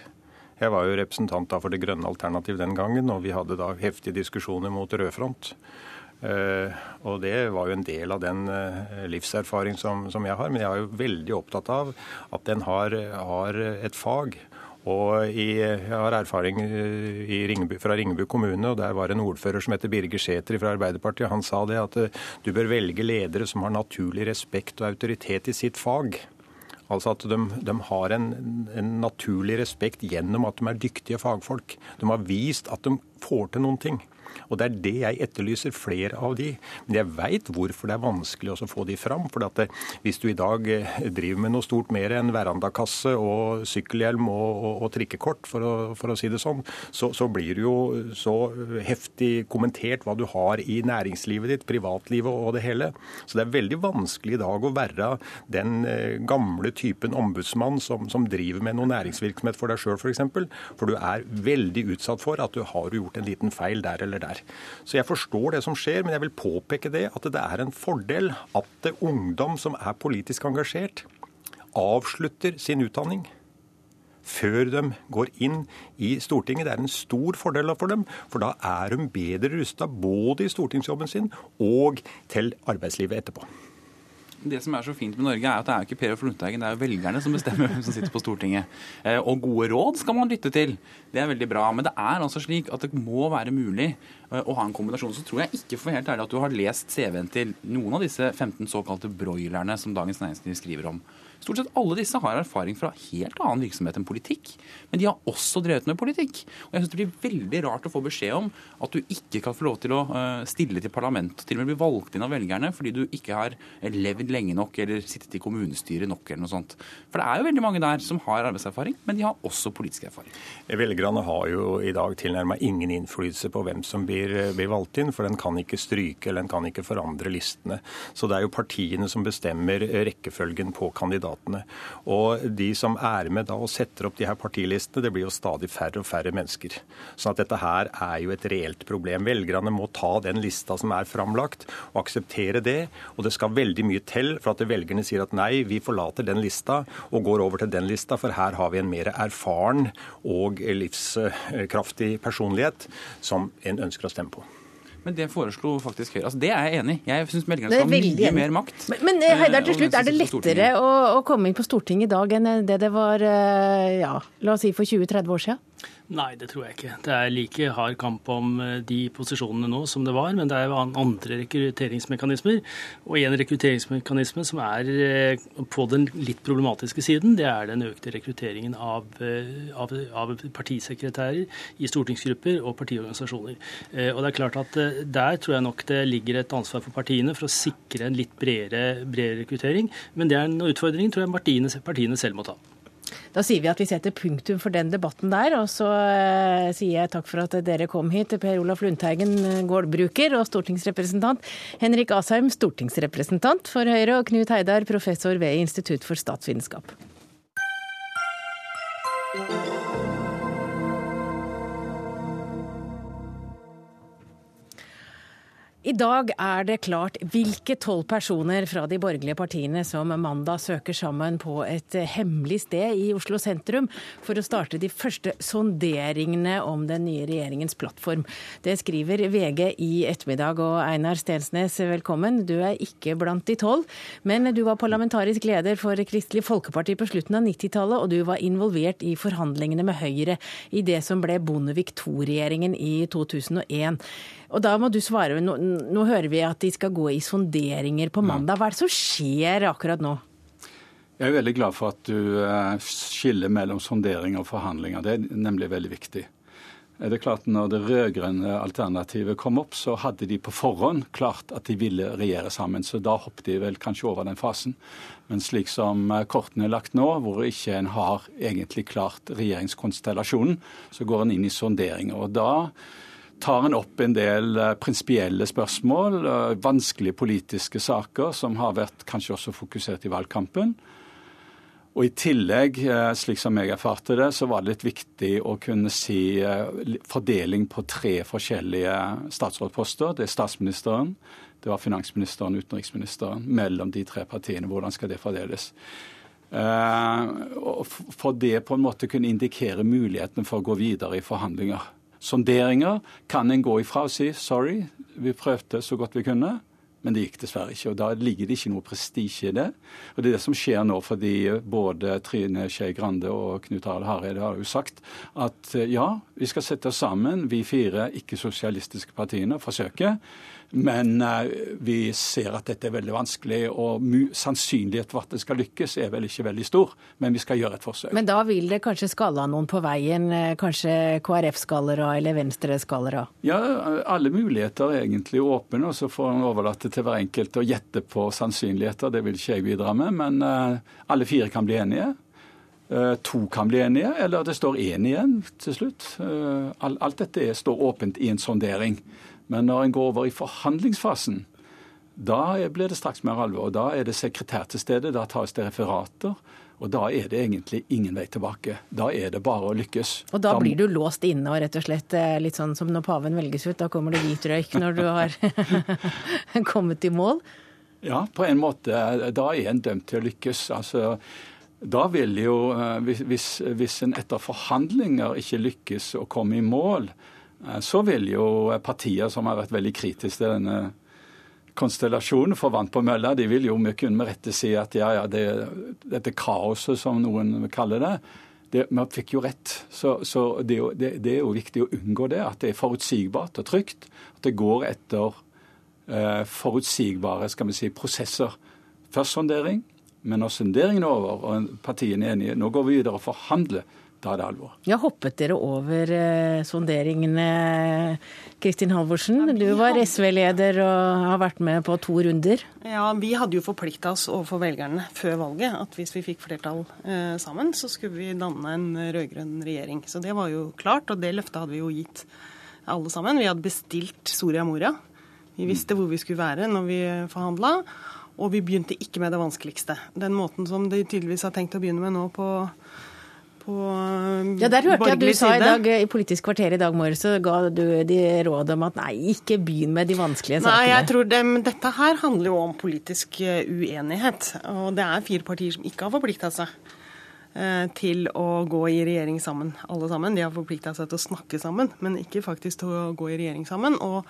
Jeg var jo representant for Det grønne alternativ den gangen, og vi hadde da heftige diskusjoner mot rødfront. Uh, og det var jo en del av den uh, livserfaring som, som, jeg har. Men jeg er jo veldig opptatt av at den har, har et fag. Og jeg har erfaring Ringebu, fra Ringebu kommune, og der var en ordfører som heter Birger Sæther fra Arbeiderpartiet. Han sa det at du bør velge ledere som har naturlig respekt og autoritet i sitt fag. Altså at de, de har en, en, naturlig respekt gjennom at de er dyktige fagfolk. De har vist at de får til noen ting. Og det er det jeg etterlyser, flere av de. Men jeg veit hvorfor det er vanskelig å få de fram. For det, hvis du i dag eh, driver med noe stort mer enn verandakasse og sykkelhjelm og, og, og trikkekort, for å, for å, si det sånn, så, så, blir det jo så heftig kommentert hva du har i næringslivet ditt, privatlivet og det hele. Så det er veldig vanskelig i dag å være den eh, gamle typen ombudsmann som, som driver med noe næringsvirksomhet for deg sjøl, f.eks. For, eksempel, for du er veldig utsatt for at du har gjort en liten feil der eller der. Så jeg forstår det som skjer, men jeg vil påpeke det at det er en fordel at det ungdom som er politisk engasjert, avslutter sin utdanning før de går inn i Stortinget. Det er en stor fordel for dem, for da er de bedre rusta både i stortingsjobben sin og til arbeidslivet etterpå.
Det som er så fint med Norge, er at det er jo ikke Per og Lundteigen, det er jo velgerne som bestemmer hvem som sitter på Stortinget. Eh, og gode råd skal man lytte til. Det er veldig bra. Men det er altså slik at det må være mulig eh, å ha en kombinasjon. Så tror jeg ikke for helt ærlig at du har lest CV-en til noen av disse 15 såkalte broilerne som Dagens Næringsliv skriver om. Stort sett alle disse har erfaring fra helt annen virksomhet enn politikk. Men de har også drevet med politikk. Og jeg synes det blir veldig rart å få beskjed om at du ikke kan få lov til å eh, stille til parlamentet, til og med bli valgt inn av velgerne fordi du ikke har levd lenge nok eller sittet i kommunestyret nok eller noe sånt. For det er jo veldig mange der som har arbeidserfaring, men de har også politisk erfaring.
Velgerne har jo i dag tilnærmet ingen innflytelse på hvem som blir, blir valgt inn, for den kan ikke stryke eller den kan ikke forandre listene. Så det er jo partiene som bestemmer rekkefølgen på kandidatene kandidatene. Og de som er med da og setter opp de her partilistene, det blir jo stadig færre og færre mennesker. Så at dette her er jo et reelt problem. Velgerne må ta den lista som er framlagt, og akseptere det. Og det skal veldig mye til for at velgerne sier at nei, vi forlater den lista og går over til den lista, for her har vi en mer erfaren og livskraftig personlighet som en ønsker å stemme på.
Men det foreslo faktisk Høyre. Altså, det er jeg enig i. Jeg syns velgerne skal ha mye mer makt.
Men, men eh, Heidar, til slutt, er det lettere å, å, komme inn på Stortinget i dag enn det det var eh, ja, la oss si for 20-30 år siden?
Nei, det tror jeg ikke. Det er like hard kamp om eh, de posisjonene nå som det var, men det er andre rekrutteringsmekanismer. Og en rekrutteringsmekanisme som er eh, på den litt problematiske siden, det er den økte rekrutteringen av, eh, av, av partisekretærer i stortingsgrupper og partiorganisasjoner. Og det er klart at Der tror jeg nok det ligger et ansvar for partiene for å sikre en litt bredere, bredere rekruttering. Men det er en utfordring tror jeg partiene, partiene selv må ta.
Da sier vi at vi setter punktum for den debatten der. Og så eh, sier jeg takk for at dere kom hit. Per Olaf Lundteigen, eh, gårdbruker og stortingsrepresentant. Henrik Asheim, stortingsrepresentant for Høyre. Og Knut Heidar, professor ved Institutt for statsvitenskap. I dag er det klart hvilke tolv personer fra de borgerlige partiene som mandag søker sammen på et hemmelig sted i Oslo sentrum for å starte de første sonderingene om den nye regjeringens plattform. Det skriver VG i ettermiddag. Og Einar Stensnes, velkommen. Du er ikke blant de tolv, men du var parlamentarisk leder for Kristelig Folkeparti på slutten av 90-tallet, og du var involvert i forhandlingene med Høyre i det som ble Bondevik II-regjeringen i 2001. Og da må du svare. Nå, nå, hører vi at de skal gå i sonderinger på mandag. Hva er det som skjer akkurat nå?
Jeg er veldig glad for at du eh, skiller mellom sondering og forhandlinger. Det er nemlig veldig viktig. Det er klart Når det rød-grønne alternativet kom opp, så hadde de på forhånd klart at de ville regjere sammen. Så da hoppet de vel kanskje over den fasen. Men slik som eh, kortene er lagt nå, hvor ikke en har egentlig klart regjeringskonstellasjonen, så går en inn i sonderinger. Og da tar en opp en del uh, prinsipielle spørsmål, uh, vanskelige politiske saker, som har vært kanskje også fokusert i valgkampen. Og I tillegg, uh, slik som jeg erfarte det, så var det litt viktig å kunne si fordeling på tre forskjellige statsrådposter. Det er statsministeren, det var finansministeren og utenriksministeren. Mellom de tre partiene. Hvordan skal det fordeles? For det på en måte kunne indikere muligheten for å gå videre i forhandlinger sonderinger kan en gå ifra og si sorry, vi prøvde så godt vi kunne. Men det gikk dessverre ikke. og Da ligger det ikke noe prestisje i det. Og Det er det som skjer nå, fordi både Trine Skei Grande og Knut Arild Hareide har jo sagt at ja, vi skal sette oss sammen, vi fire ikke-sosialistiske partiene, og forsøke. Men uh, vi ser at dette er veldig vanskelig, og sannsynligheten for at det skal lykkes er vel ikke veldig stor. Men vi skal gjøre et forsøk.
Men da vil det kanskje skalle av noen på veien? Eh, kanskje KrF-skallere eller Venstre-skallere?
Ja, alle muligheter er egentlig åpne, og så får en overlate til hver enkelt å gjette på sannsynligheter. Det vil ikke jeg bidra med, men uh, alle fire kan bli enige. To kan bli enige, eller det står én igjen til slutt. Alt dette står åpent i en sondering. Men når en går over i forhandlingsfasen, da blir det straks mer alvor. Da er det sekretær til stede, da tas det referater. Og da er det egentlig ingen vei tilbake. Da er det bare å lykkes.
Og da, da blir du låst inne og rett og slett eh, litt sånn som når paven velges ut. Da kommer det hvit røyk når du har kommet i mål?
Ja, på en måte. Da er en dømt til å lykkes. Altså, da vil jo, hvis, hvis en etter forhandlinger ikke lykkes å komme i mål, så vil jo partier som har vært veldig kritiske til denne konstellasjonen for vann på mølla, de vil jo kun med rette si at ja, ja, det, dette kaoset som noen kaller det, det vi fikk jo rett. Så, så det, det, det, er jo, viktig å unngå det. At det er forutsigbart og trygt. At det går etter eh, forutsigbare skal vi si, prosesser. Først sondering, men når sonderingen er over og partiene er enige, nå går vi videre og forhandler da er det alvor.
Ja, Hoppet dere over eh, sonderingene, Kristin Halvorsen? Du var SV-leder og har vært med på to runder.
Ja, vi hadde jo forplikta oss overfor velgerne før valget at hvis vi fikk flertall eh, sammen, så skulle vi danne en rød-grønn regjering. Så det var jo klart, og det løftet hadde vi jo gitt alle sammen. Vi hadde bestilt Soria Moria. Vi visste hvor vi skulle være når vi forhandla. Og vi begynte ikke med det vanskeligste. Den måten som de tydeligvis har tenkt å begynne med nå på på
Ja, Der hørte jeg at du sa i dag i Politisk kvarter i dag morges, så ga du de råd om at nei, ikke begynn med de vanskelige sakene.
Nei, jeg tror det, Dette her handler jo om politisk eh, uenighet. Og det er fire partier som ikke har forplikta seg eh, til å gå i regjering sammen, alle sammen. De har forplikta seg til å snakke sammen, men ikke faktisk til å gå i regjering sammen. Og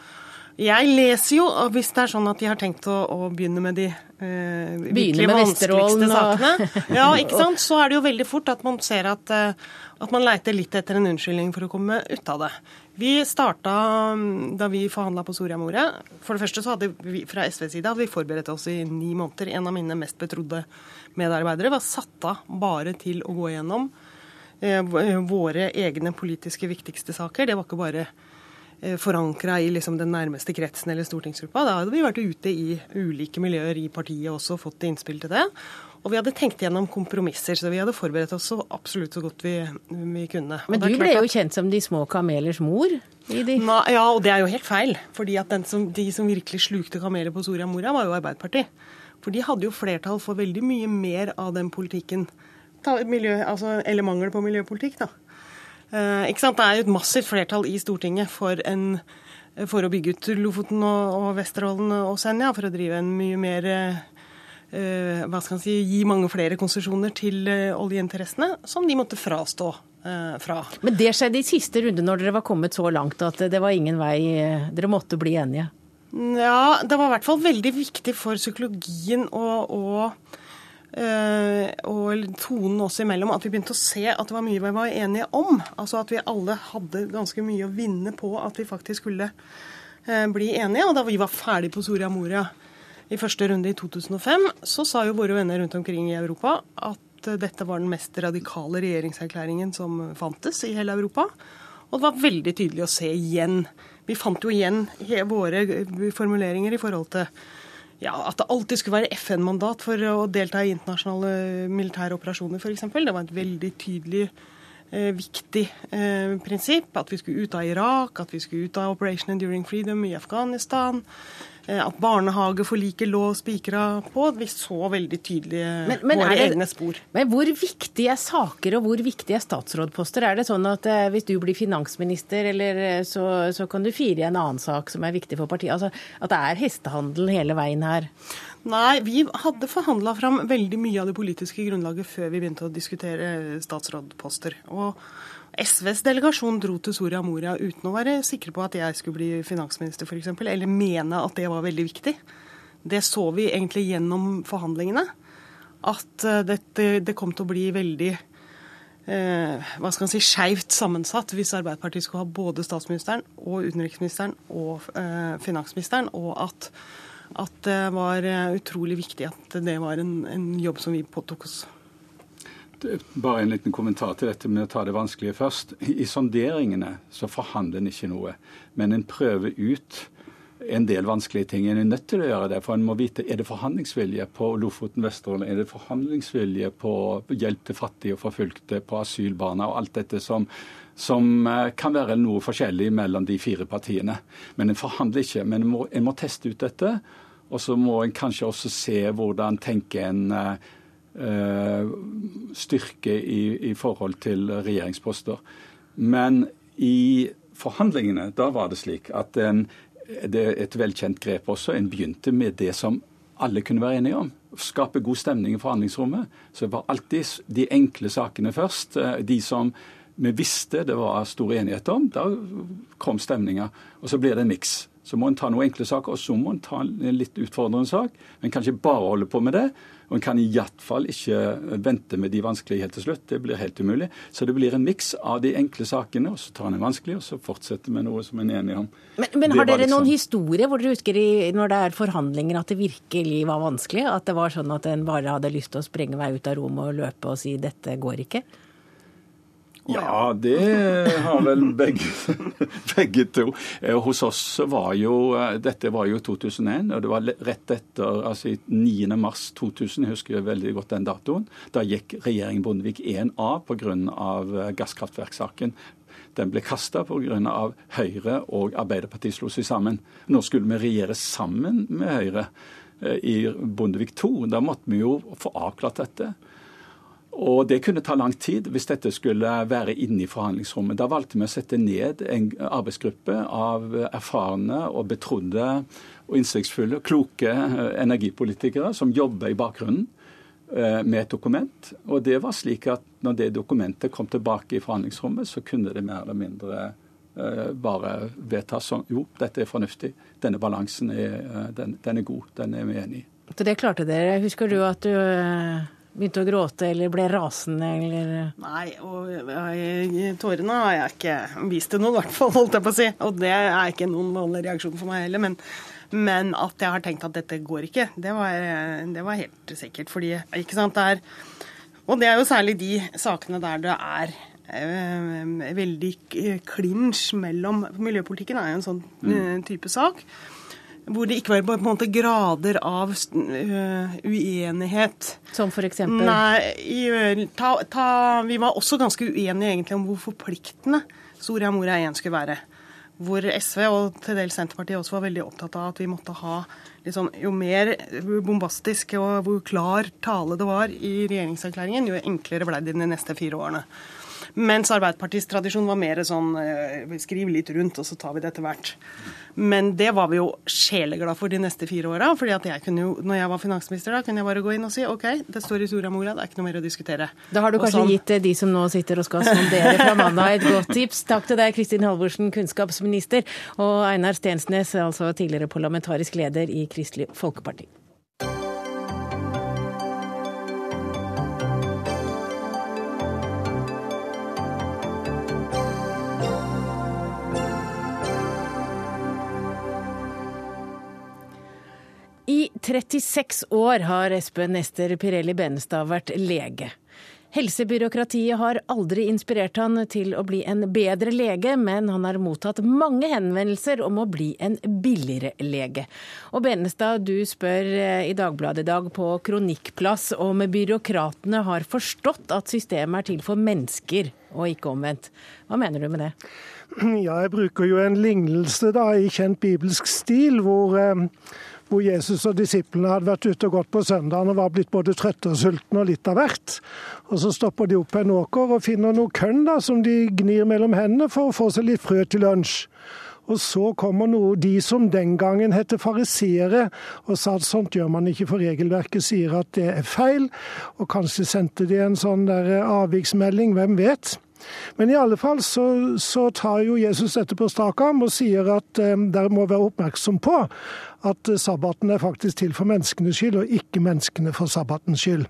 jeg leser jo, hvis det er sånn at de har tenkt å, å begynne med de eh, virkelig vanskeligste sakene, ja, ikke sant? så er det jo veldig fort at man ser at, eh, at man leiter litt etter en unnskyldning for å komme ut av det. Vi starta mm, da vi forhandla på Soria Moria. For det første så hadde vi fra SVs side hadde vi forberedt oss i ni måneder. En av mine mest betrodde medarbeidere var satt av bare til å gå gjennom eh, våre egne politiske viktigste saker. Det var ikke bare forankra i liksom den nærmeste kretsen eller stortingsgruppa. Da hadde vi vært ute i ulike miljøer i partiet også og fått innspill til det. Og vi hadde tenkt gjennom kompromisser, så vi hadde forberedt oss så absolutt så godt vi, vi kunne.
Men du ble jo kjent som de små kamelers mor? De...
ja, og det er jo helt feil. fordi at som, de som virkelig slukte kameler på Soria Moria, var jo Arbeiderpartiet. For de hadde jo flertall for veldig mye mer av den politikken. Miljø, altså, eller mangel på miljøpolitikk, da. Eh, ikke sant? Det er jo et massivt flertall i Stortinget for, en, for å bygge ut Lofoten og, og Vesterålen og Senja, for å drive en mye mer Uh, hva skal man si, gi mange flere konsesjoner til uh, oljeinteressene, som de måtte frastå fra.
Men det skjedde i siste runde, når dere var kommet så langt at det var ingen vei Dere måtte bli enige?
Ja, det var i hvert fall veldig viktig for psykologien og Eh, og tonen oss imellom, at vi begynte å se at det var mye vi var enige om. Altså at vi alle hadde ganske mye å vinne på at vi faktisk skulle eh, bli enige. Og da vi var ferdig på Soria Moria i første runde i 2005, så sa jo våre venner rundt omkring i Europa at eh, dette var den mest radikale regjeringserklæringen som fantes i hele Europa. Og det var veldig tydelig å se igjen. Vi fant jo igjen våre formuleringer i forhold til ja, at det alltid skulle være FN-mandat for å delta i internasjonale militære operasjoner, f.eks. Det var et veldig tydelig, eh, viktig eh, prinsipp. At vi skulle ut av Irak, at vi skulle ut av Operation Enduring Freedom i Afghanistan. Eh, at barnehageforliket lå spikra på. Vi så veldig tydelig men, men våre det, egne spor.
Men hvor viktige er saker og hvor viktige er statsrådposter? Er det sånn at eh, hvis du blir finansminister, eller eh, så, så kan du fire i en annen sak som er viktig for partiet? Altså At det er hestehandel hele veien her?
Nei, vi hadde forhandla fram veldig mye av det politiske grunnlaget før vi begynte å diskutere statsrådposter. Og SVs delegasjon dro til Soria Moria uten å være sikre på at jeg skulle bli finansminister, f.eks., eller mene at det var veldig viktig. Det så vi egentlig gjennom forhandlingene. At eh, dette, det kom til å bli veldig eh, hva skal man si, skeivt sammensatt hvis Arbeiderpartiet skulle ha både statsministeren og utenriksministeren og eh, finansministeren, og at, at, det var eh, utrolig viktig at det var en, en jobb som vi påtok oss.
Bare en liten kommentar til dette med å ta det vanskelige først. I sonderingene så forhandler en ikke noe, men en prøver ut en del vanskelige ting. En er nødt til å gjøre det, for en må vite er det forhandlingsvilje på Lofoten, Vesterålen, er det forhandlingsvilje på hjelp til fattige og forfulgte, på asylbarna og alt dette som, som eh, kan være noe forskjellig mellom de fire partiene. Men en forhandler ikke. Men en må, en må teste ut dette. Og så må en kanskje også se hvordan tenker en eh, styrke i, i, forhold til regjeringsposter. Men i forhandlingene da var det slik at en, det er et velkjent grep også. En begynte med det som alle kunne være enige om. skape god stemning i forhandlingsrommet, så det var alltid de enkle sakene først. Eh, de som vi visste det var stor enighet om, da kom stemninga. Og så blir det en miks. Så må en ta noen enkle saker, og så må en ta en litt utfordrende sak. Men kan ikke bare holde på med det. Og en kan iallfall ikke vente med de vanskelige helt til slutt. Det blir helt umulig. Så det blir en miks av de enkle sakene, og så tar en en vanskelig, og så fortsetter vi noe som en er enige om.
Men, men har dere liksom... noen historier hvor dere husker i, når det er forhandlinger at det virkelig var vanskelig? At det var sånn at en bare hadde lyst til å sprenge vei ut av rommet og løpe og si 'dette går ikke'?
Ja, det har vel begge, begge to. Eh, hos oss var jo eh, Dette var jo 2001, og det var rett etter altså 9. mars 2000, jeg husker veldig godt den datoen. Da gikk regjeringen Bondevik 1 av pga. gasskraftverkssaken. gasskraftverksaken. Den ble kasta pga. Høyre og Arbeiderpartiet slo seg sammen. Nå skulle vi regjere sammen med Høyre i Bondevik 2. Da måtte vi jo få avklart dette. Og Det kunne ta lang tid hvis dette skulle være inne i forhandlingsrommet. Da valgte vi å sette ned en arbeidsgruppe av erfarne og betrodde og innsiktsfulle, kloke eh, energipolitikere som jobber i bakgrunnen eh, med et dokument. Og det var slik at når det dokumentet kom tilbake i forhandlingsrommet, så kunne det mer eller mindre eh, bare vedtas som jo, dette er fornuftig. Denne balansen er, den, den er god. Den er vi enig i.
Så det klarte dere. Husker du at du begynte å gråte eller ble rasende eller
Nei, og jeg, tårene har jeg ikke vist til noen, i hvert fall, holdt jeg på å si. Og det er ikke noen vanlig reaksjon for meg heller. Men, men, at jeg har tenkt at dette går ikke, det var, det var helt sikkert. Fordi, ikke sant, det er Og det er jo særlig de sakene der det er eh, veldig klinsj mellom Miljøpolitikken er jo en sånn mm. type sak hvor det ikke var på en måte grader av uh, uenighet.
Som eksempel?
Nei, ta, ta, vi var også ganske uenige egentlig om hvor forpliktende Soria Moria 1 skulle være. Hvor SV og til dels Senterpartiet også var veldig opptatt av at vi måtte ha liksom, Jo mer bombastisk og hvor klar tale det var i regjeringserklæringen, jo enklere ble det de neste fire årene. Mens Arbeiderpartiets tradisjon var mer sånn eh, skriv litt rundt, og så tar vi det etter hvert. Men det var vi jo sjeleglade for de neste fire åra. jo, når jeg var finansminister, da kunne jeg bare gå inn og si OK, det står i Soria Moria, det er ikke noe mer å diskutere.
Da har du kanskje sånn. gitt eh, de som nå sitter og skal sondere fra mandag, et godt tips. Takk til deg, Kristin Halvorsen, kunnskapsminister, og Einar Stensnes, altså tidligere parlamentarisk leder i Kristelig Folkeparti. 36 år har Espen Ester Pirelli Benestad vært lege. Helsebyråkratiet har aldri inspirert han til å bli en bedre lege, men han har mottatt mange henvendelser om å bli en billigere lege. Og Benestad, du spør eh, i Dagbladet i dag på kronikkplass om byråkratene har forstått at systemet er til for mennesker og ikke omvendt. Hva mener du med det?
Ja, jeg bruker jo en lignelse da, i kjent bibelsk stil, hvor eh, hvor Jesus og disiplene hadde vært ute og gått på søndagen og var blitt både trøtte og sultne og litt av hvert. Og Så stopper de opp på en åker og finner noe kønn som de gnir mellom hendene for å få seg litt frø til lunsj. Og så kommer noe, de som den gangen het fariseere, og sa at sånt gjør man ikke, for regelverket sier at det er feil. Og kanskje sendte de en sånn avviksmelding, hvem vet. Men i alle fall så, så tar jo Jesus dette på strak arm og sier at eh, dere må være oppmerksom på at eh, sabbaten er faktisk til for menneskenes skyld, og ikke menneskene for sabbatens skyld.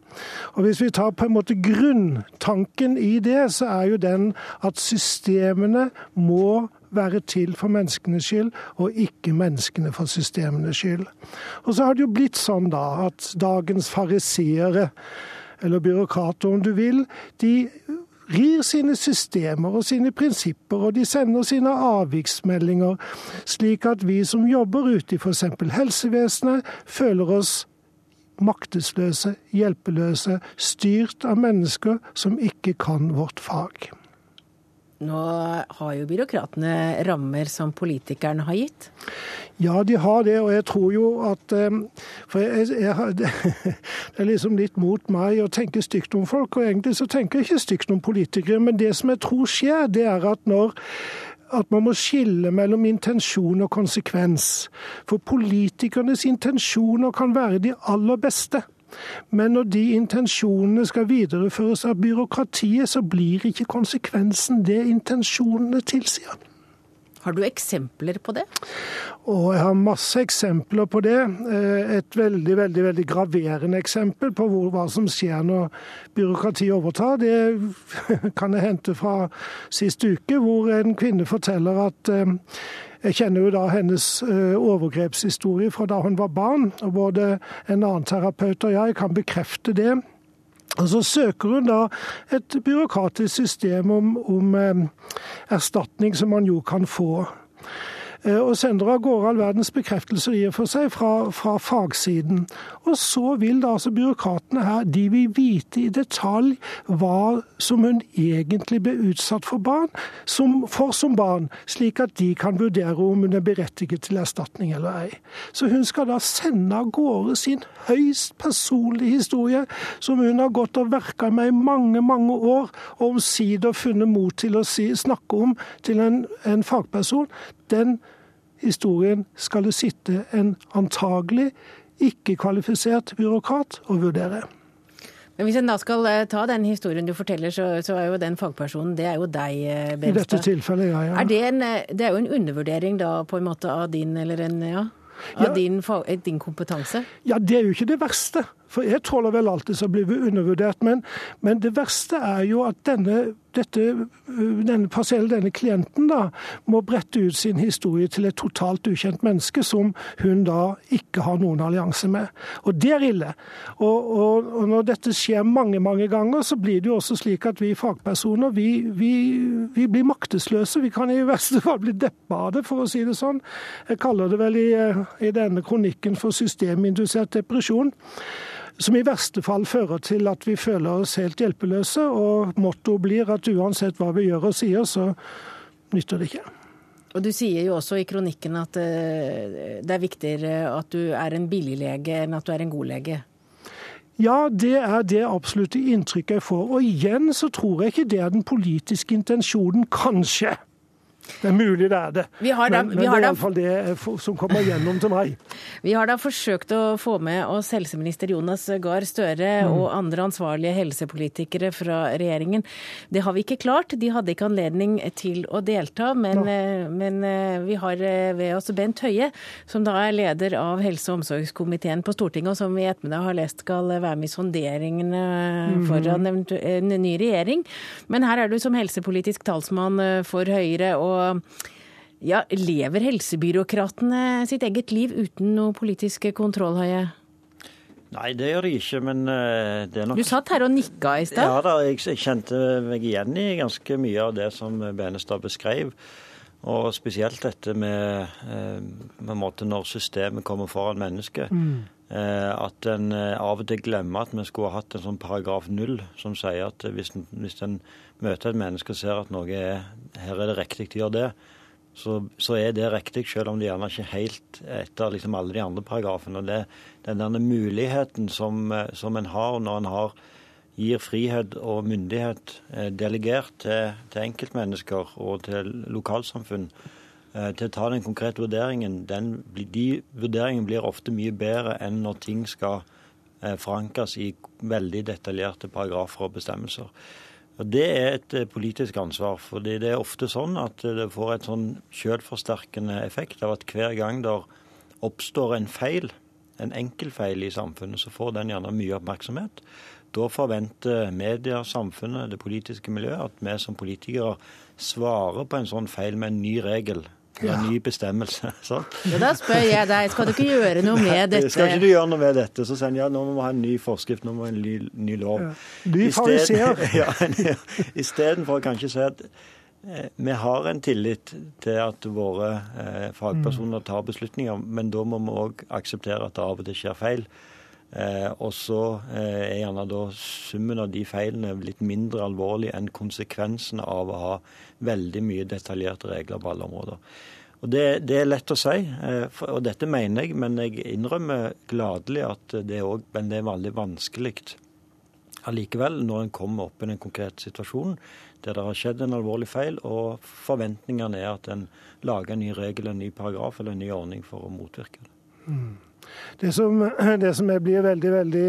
Og Hvis vi tar på en måte grunntanken i det, så er jo den at systemene må være til for menneskenes skyld, og ikke menneskene for systemenes skyld. Og så har det jo blitt sånn da at dagens fariseere, eller byråkrater om du vil, de rir sine systemer og sine prinsipper, og de sender sine avviksmeldinger, slik at vi som jobber ute i f.eks. helsevesenet, føler oss maktesløse, hjelpeløse, styrt av mennesker som ikke kan vårt fag.
Nå har jo byråkratene rammer som politikerne har gitt?
Ja, de har det, og jeg tror jo at eh, For jeg, jeg, det er liksom litt mot meg å tenke stygt om folk, og egentlig så tenker jeg ikke stygt om politikere. Men det som jeg tror skjer, det er at når at man må skille mellom intensjon og konsekvens. For politikernes intensjoner kan være de aller beste. Men når de intensjonene skal videreføres av byråkratiet, så blir ikke konsekvensen det intensjonene tilsier.
Har du eksempler på det?
Og jeg har masse eksempler på det. Eh, et veldig veldig, veldig graverende eksempel på hvor, hva som skjer når byråkratiet overtar, det kan jeg hente fra sist uke, hvor en kvinne forteller at eh, jeg kjenner jo da hennes eh, overgrepshistorie fra da hun var barn. og Både en annen terapeut og jeg kan bekrefte det. Og Så søker hun da et byråkratisk system om, om eh, erstatning som man jo kan få. Eh, og sender av gårde all verdens bekreftelser i og for seg fra, fra, fagsiden. Og så vil da altså byråkratene her de vil vite i detalj hva som hun egentlig ble utsatt for barn, som, for som barn, slik at de kan vurdere om hun er berettiget til erstatning eller ei. Så hun skal da sende av gårde sin høyst personlige historie, som hun har gått og verka med i mange, mange år, og omsider funnet mot til å si, snakke om til en, en fagperson. Den historien skal det sitte en antagelig ikke-kvalifisert byråkrat og vurdere.
Men Hvis en da skal eh, ta den historien du forteller, så, så er jo den fagpersonen det er jo deg, eh, Benstad.
I dette tilfellet, ja. ja.
Er det, en, eh, det er jo en undervurdering da på en måte av din eller en, ja, av ja. din, din kompetanse?
Ja, det er jo ikke det verste. For jeg tåler vel alltid å bli undervurdert. Men, men, det verste er jo at denne, dette, denne parsellen, denne klienten, da, må brette ut sin historie til et totalt ukjent menneske som hun da ikke har noen allianse med. Og det er ille. Og, og, og når dette skjer mange, mange ganger, så blir det jo også slik at vi fagpersoner vi, vi, vi blir maktesløse. Vi kan i verste fall bli deppa av det, for å si det sånn. Jeg kaller det vel i, i denne kronikken for systemindusert depresjon som i verste fall fører til at vi føler oss helt hjelpeløse. Og mottoet blir at uansett hva vi gjør og sier, så nytter det ikke.
Og Du sier jo også i kronikken at eh, det er viktigere at du er en billig lege enn at du er en god lege.
Ja, det er det absolutte inntrykket jeg får. Og igjen så tror jeg ikke det er den politiske intensjonen, kanskje. Det er mulig det er det, da, men, men det er iallfall det som kommer gjennom til meg.
Vi har da forsøkt å få med oss helseminister Jonas Gahr Støre mm. og andre ansvarlige helsepolitikere fra regjeringen. Det har vi ikke klart. De hadde ikke anledning til å delta. Men, ja. Eh, men eh, vi har eh, ved oss Bent Høie, som da er leder av helse- og omsorgskomiteen på Stortinget, og som vi i ettermiddag har lest skal være med i sonderingene mm. foran en ny regjering. Men her er du som helsepolitisk talsmann for Høyre. og og ja, lever helsebyråkratene sitt eget liv uten noe politisk kontroll, Høie?
Nei, det gjør de ikke, men eh, det er nok
Du satt her og nikka i stad?
Ja da, jeg, kjente meg igjen i ganske mye av det som Benestad beskrev. Og spesielt dette med, eh, med måte når systemet kommer foran mennesket. Mm. Eh, at en av og til glemmer at vi skulle ha hatt en sånn paragraf null som sier at hvis en, hvis en møter et menneske og ser at noe er, her er det riktig å gjøre det, så, så, er det riktig, selv om det gjerne ikke helt etter liksom alle de andre paragrafene. Det, den denne muligheten som, som en har når en har, gir frihet og myndighet eh, delegert til, til, enkeltmennesker og til lokalsamfunn eh, til å ta den konkrete vurderingen, den, de vurderingene blir ofte mye bedre enn når ting skal eh, forankres i veldig detaljerte paragrafer og bestemmelser. Og Det er et eh, politisk ansvar. fordi det er ofte sånn at det får et sånn selvforsterkende effekt av at hver gang det oppstår en feil, en enkelfeil i samfunnet, så får den gjerne mye oppmerksomhet. Da forventer media, samfunnet, det politiske miljøet at vi som politikere svarer på en sånn feil med en ny regel ja. en ny bestemmelse.
Sant? Ja, da spør jeg deg, skal du ikke gjøre noe med dette?
Skal ikke du gjøre noe med dette? Så sier han ja, nå må vi ha en ny forskrift, nå må vi ha en ny, ny lov. Ja.
Ny fariseer.
ja, Istedenfor å kanskje si at eh, vi har en tillit til at våre eh, fagpersoner tar beslutninger, men da må vi òg akseptere at det av og til skjer feil. Eh, og så eh, er gjerne da summen av de feilene litt mindre alvorlig enn konsekvensene av å ha veldig mye detaljerte regler på alle områder. Og det, det er lett å si, eh, og dette mener jeg, men jeg innrømmer gladelig at det, også, men det er veldig vanskelig allikevel når en kommer opp i den konkrete situasjonen der det har skjedd en alvorlig feil, og forventningene er at en lager en ny regel, en ny paragraf eller en ny ordning for å motvirke det.
Mm. Det som, det som jeg blir veldig, veldig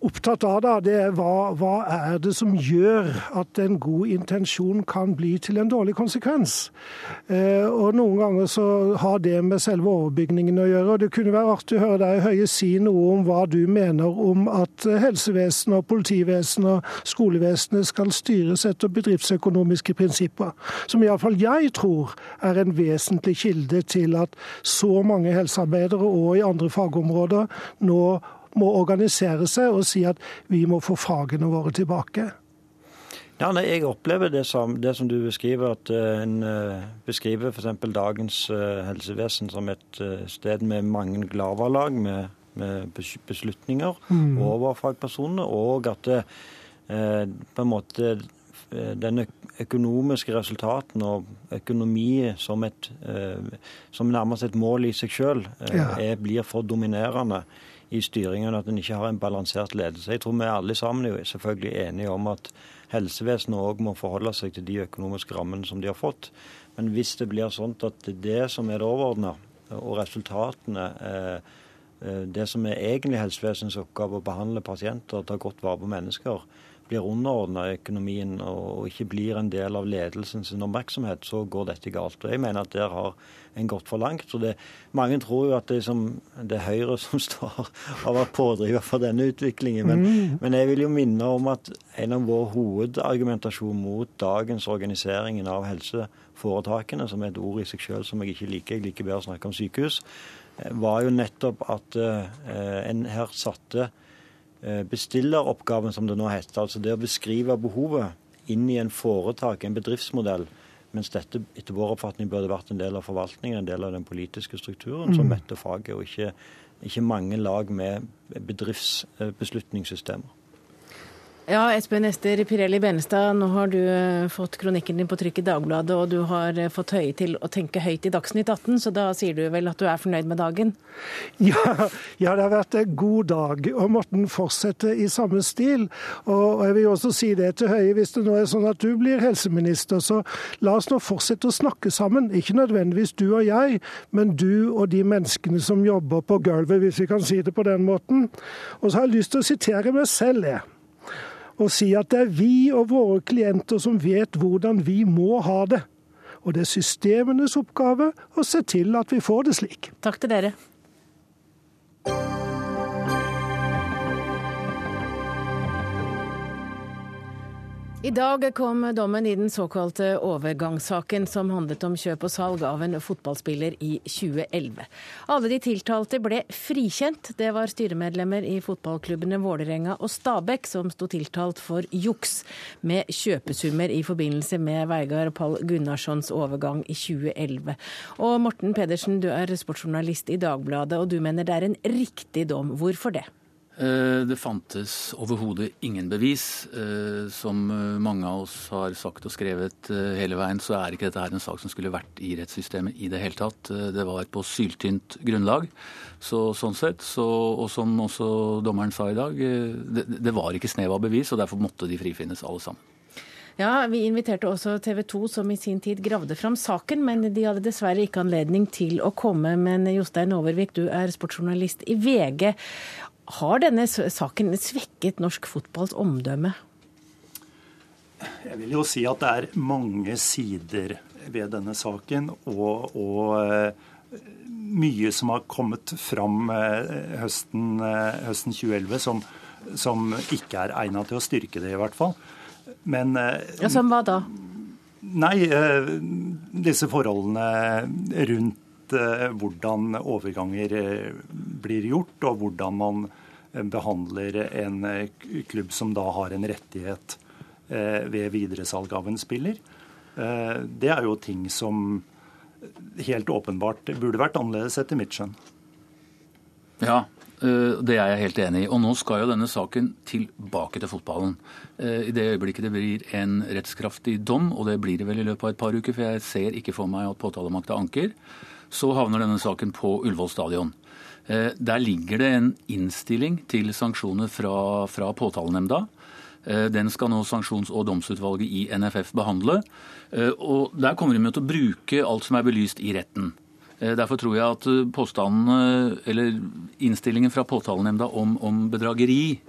opptatt av, da, det er hva, hva er det som gjør at en god intensjon kan bli til en dårlig konsekvens. Eh, og Noen ganger så har det med selve overbygningen å gjøre. og Det kunne være artig å høre deg Høie si noe om hva du mener om at helsevesenet, og politivesenet og skolevesenet skal styres etter bedriftsøkonomiske prinsipper. Som iallfall jeg tror er en vesentlig kilde til at så mange helsearbeidere og i andre fagområder nå må organisere seg og si at vi må få fagene våre tilbake.
Ja, nei, Jeg opplever det som, det som du beskriver, at uh, en uh, beskriver f.eks. dagens uh, helsevesen som et sted med mange glavalag, med, med beslutninger mm. over fagpersonene, og at det, på en måte den økonomiske resultaten og økonomi som, et, som nærmest et mål i seg selv ja. blir for dominerende i styringen, at en ikke har en balansert ledelse. Jeg tror vi alle sammen er selvfølgelig enige om at helsevesenet òg må forholde seg til de økonomiske rammene som de har fått. Men hvis det blir sånn at det er det som er det overordna, og resultatene eh, eh, det som er egentlig helsevesenets oppgave, å behandle pasienter ta godt vare på mennesker, blir underordna økonomien og ikke blir en del av ledelsens oppmerksomhet, så går dette galt. Og Jeg mener at der har en gått for langt. Så det, mange tror jo at det, som, det er Høyre som står, har vært pådriver for denne utviklingen. Men, mm. men, jeg vil jo minne om at en av vår hovedargumentasjon mot dagens organisering av helseforetakene, som er et ord i seg selv som jeg ikke liker, jeg liker bedre å snakke om sykehus, eh, var jo nettopp at uh, en her satte Eh, bestilleroppgaven, som det nå heter, altså det å beskrive behovet inn i en foretak, en bedriftsmodell, mens dette etter vår oppfatning burde vært en del av forvaltningen, en del av den politiske strukturen, som mm. møtte faget, og ikke, ikke mange lag med bedriftsbeslutningssystemer.
Ja, Espen Ester Pirelli Benestad, nå har du eh, fått kronikken din på trykk i Dagbladet, og du har eh, fått Høie til å tenke høyt i Dagsnytt 18, så da sier du vel at du er fornøyd med dagen?
Ja, ja det har vært en god dag, og Morten fortsetter i samme stil. Og jeg vil også si det til Høie, hvis det nå er sånn at du blir helseminister, så la oss nå fortsette å snakke sammen. Ikke nødvendigvis du og jeg, men du og de menneskene som jobber på gulvet, hvis vi kan si det på den måten. Og så har jeg lyst til å sitere meg selv. jeg og si at det er vi og våre klienter som vet hvordan vi må ha det. Og det er systemenes oppgave å se til at vi får det slik.
Takk til dere. I dag kom dommen i den såkalte overgangssaken som handlet om kjøp og salg av en fotballspiller i 2011. Alle de tiltalte ble frikjent. Det var styremedlemmer i fotballklubbene Vålerenga og Stabæk som sto tiltalt for juks med kjøpesummer i forbindelse med Veigard Pall Gunnarssons overgang i 2011. Og Morten Pedersen, du er sportsjournalist i Dagbladet, og du mener det er en riktig dom. Hvorfor det?
Eh, det fantes overhodet ingen bevis. Eh, som eh, mange av oss har sagt og skrevet hele veien, så er ikke dette her en sak som skulle vært i rettssystemet i det hele tatt. Det var på syltynt grunnlag. Så, sånn sett, så, og som også dommeren sa i dag, det, det var ikke snev av bevis, og derfor måtte de frifinnes alle sammen.
Ja, Vi inviterte også TV 2, som i sin tid gravde fram saken, men de hadde dessverre ikke anledning til å komme. Men Jostein Overvik, du er sportsjournalist i VG. Har denne saken svekket norsk fotballs omdømme?
Jeg vil jo si at det er mange sider ved denne saken. Og, og eh, mye som har kommet fram eh, høsten, eh, høsten 2011 som, som ikke er egnet til å styrke det, i hvert fall.
Men ja, Som hva da?
Nei, disse forholdene rundt hvordan overganger blir gjort, og hvordan man behandler en eh, klubb som da har en rettighet eh, ved videresalg av en spiller. Eh, det er jo ting som helt åpenbart burde vært annerledes etter mitt skjønn.
Ja, det er jeg helt enig i. Og nå skal jo denne saken tilbake til fotballen. I det øyeblikket det blir en rettskraftig dom, og det blir det vel i løpet av et par uker, for jeg ser ikke for meg at påtalemakta anker, så havner denne saken på Ullevål stadion. Eh, der ligger det en innstilling til sanksjoner fra, fra påtalenemnda. Eh, den skal nå sanksjons- og domsutvalget i NFF behandle. Eh, og Der kommer de til å bruke alt som er belyst i retten. Derfor tror jeg at påstandene, eller innstillingen fra påtalenemnda om, om bedrageri,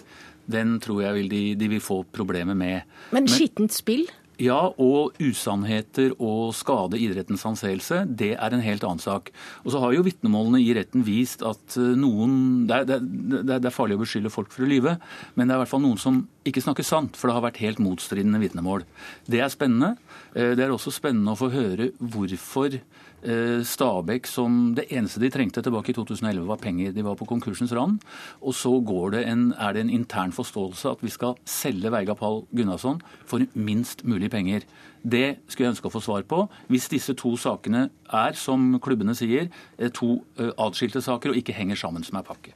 den tror jeg vil de, de vil få problemer med.
Men skittent spill?
Ja, og usannheter og skade idrettens anseelse, det er en helt annen sak. Og så har jo vitnemålene i retten vist at eh, noen det er, det, er, farlig å beskylde folk for å lyve, men det er i hvert fall noen som ikke snakker sant, for det har vært helt motstridende vitnemål. Det er spennende. Eh, det er også spennende å få høre hvorfor Stabæk som det eneste de trengte tilbake i 2011, var penger. De var på konkursens rand. Og så det en, er det en intern forståelse at vi skal selge Veiga Pall Gunnarsson for minst mulig penger. Det skulle jeg ønske å få svar på. Hvis disse to sakene er, som klubbene sier, eh, to adskilte atskilte saker og ikke henger sammen som er pakke.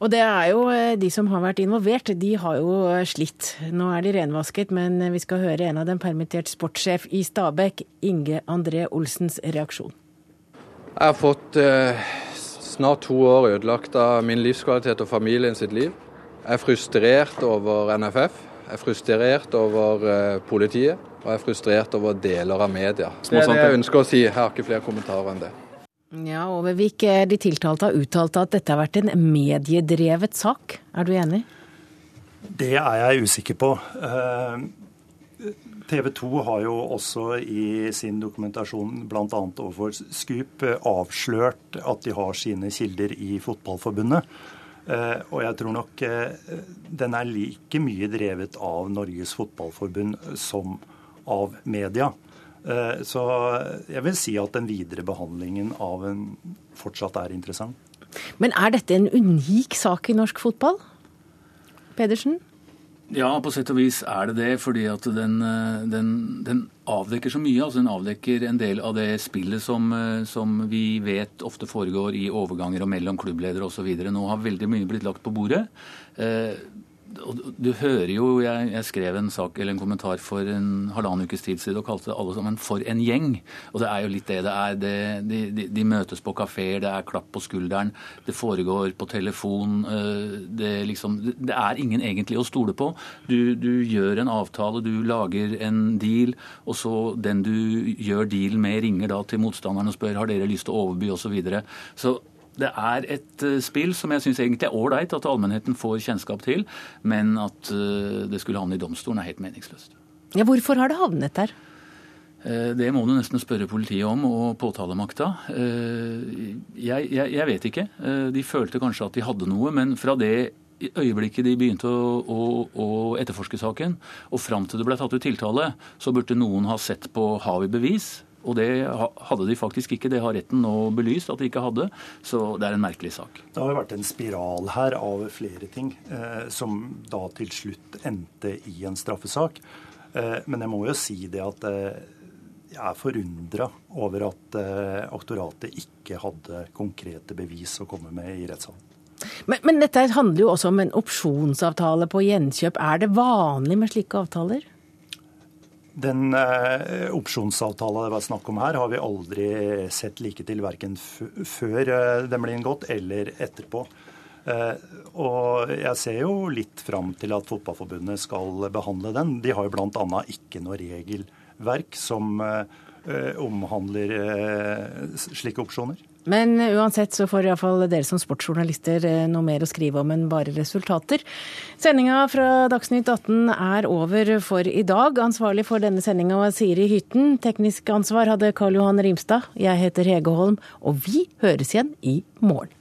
Og det er jo eh, de som har vært involvert, de har jo eh, slitt. Nå er de renvasket, men eh, vi skal høre en av dem, permittert sportssjef i Stabæk, Inge André Olsens reaksjon.
Jeg har fått eh, snart to år ødelagt av min livskvalitet og familien sitt liv. Jeg er frustrert over NFF. Jeg er frustrert over politiet. Og jeg er frustrert over deler av media. Det er det jeg ønsker å si. Jeg har ikke flere kommentarer enn det.
Ja, Overvik, de tiltalte har uttalt at dette har vært en mediedrevet sak. Er du enig?
Det er jeg usikker på. Eh, TV 2 har jo også i sin dokumentasjon bl.a. overfor Scoop avslørt at de har sine kilder i Fotballforbundet. Eh, og jeg tror nok eh, den er like mye drevet av Norges Fotballforbund som av media. Eh, så jeg vil si at den videre behandlingen av en fortsatt er interessant.
Men er dette en unik sak i norsk fotball? Pedersen?
Ja, på sett og vis er det det. Fordi at den, eh, den, den avdekker så mye. altså Den avdekker en del av det spillet som, eh, som vi vet ofte foregår i overganger og mellom klubbledere osv. Nå har veldig mye blitt lagt på bordet du hører jo, jeg, jeg, skrev en sak eller en kommentar for en halvannen ukes tid siden og kalte det alle sammen for en gjeng. Og det er jo litt det det er. Det, de, de, de, møtes på kafeer, det er klapp på skulderen, det foregår på telefon. Eh, det, liksom, det er ingen egentlig å stole på. Du, du, gjør en avtale, du lager en deal, og så den du gjør deal med, ringer da til motstanderen og spør har dere lyst til å overby osv. Så, videre. så det er et eh, spill som jeg syns egentlig er ålreit at allmennheten får kjennskap til, men at eh, det skulle havne i domstolen er helt meningsløst.
Ja, hvorfor har det havnet der?
Eh, det må du nesten spørre politiet om, og påtalemakta. Jeg, jeg, jeg, vet ikke. De følte kanskje at de hadde noe, men fra det øyeblikket de begynte å, å, å etterforske saken, og fram til det ble tatt ut tiltale, så burde noen ha sett på har vi bevis, og det hadde de faktisk ikke. Det har retten nå belyst at de ikke hadde. Så det er en merkelig sak.
Det har jo vært en spiral her av flere ting, eh, som da til slutt endte i en straffesak. Eh, men jeg må jo si det at eh, jeg er forundra over at eh, aktoratet ikke hadde konkrete bevis å komme med i rettssalen.
Men, men dette handler jo også om en opsjonsavtale på gjenkjøp. Er det vanlig med slike avtaler?
Den eh, opsjonsavtalen det var snakk om her, har vi aldri sett like til, verken før eh, den ble inngått eller etterpå. Eh, og jeg ser jo litt fram til at Fotballforbundet skal behandle den. De har jo bl.a. ikke noe regelverk som eh, omhandler eh, slike opsjoner.
Men uansett så får iallfall dere som sportsjournalister eh, noe mer å skrive om enn bare resultater. Sendinga fra Dagsnytt 18 er over for i dag. Ansvarlig for denne sendinga var Siri Hytten. Teknisk ansvar hadde Karl Johan Rimstad. Jeg heter Hege Holm, og vi høres igjen i morgen.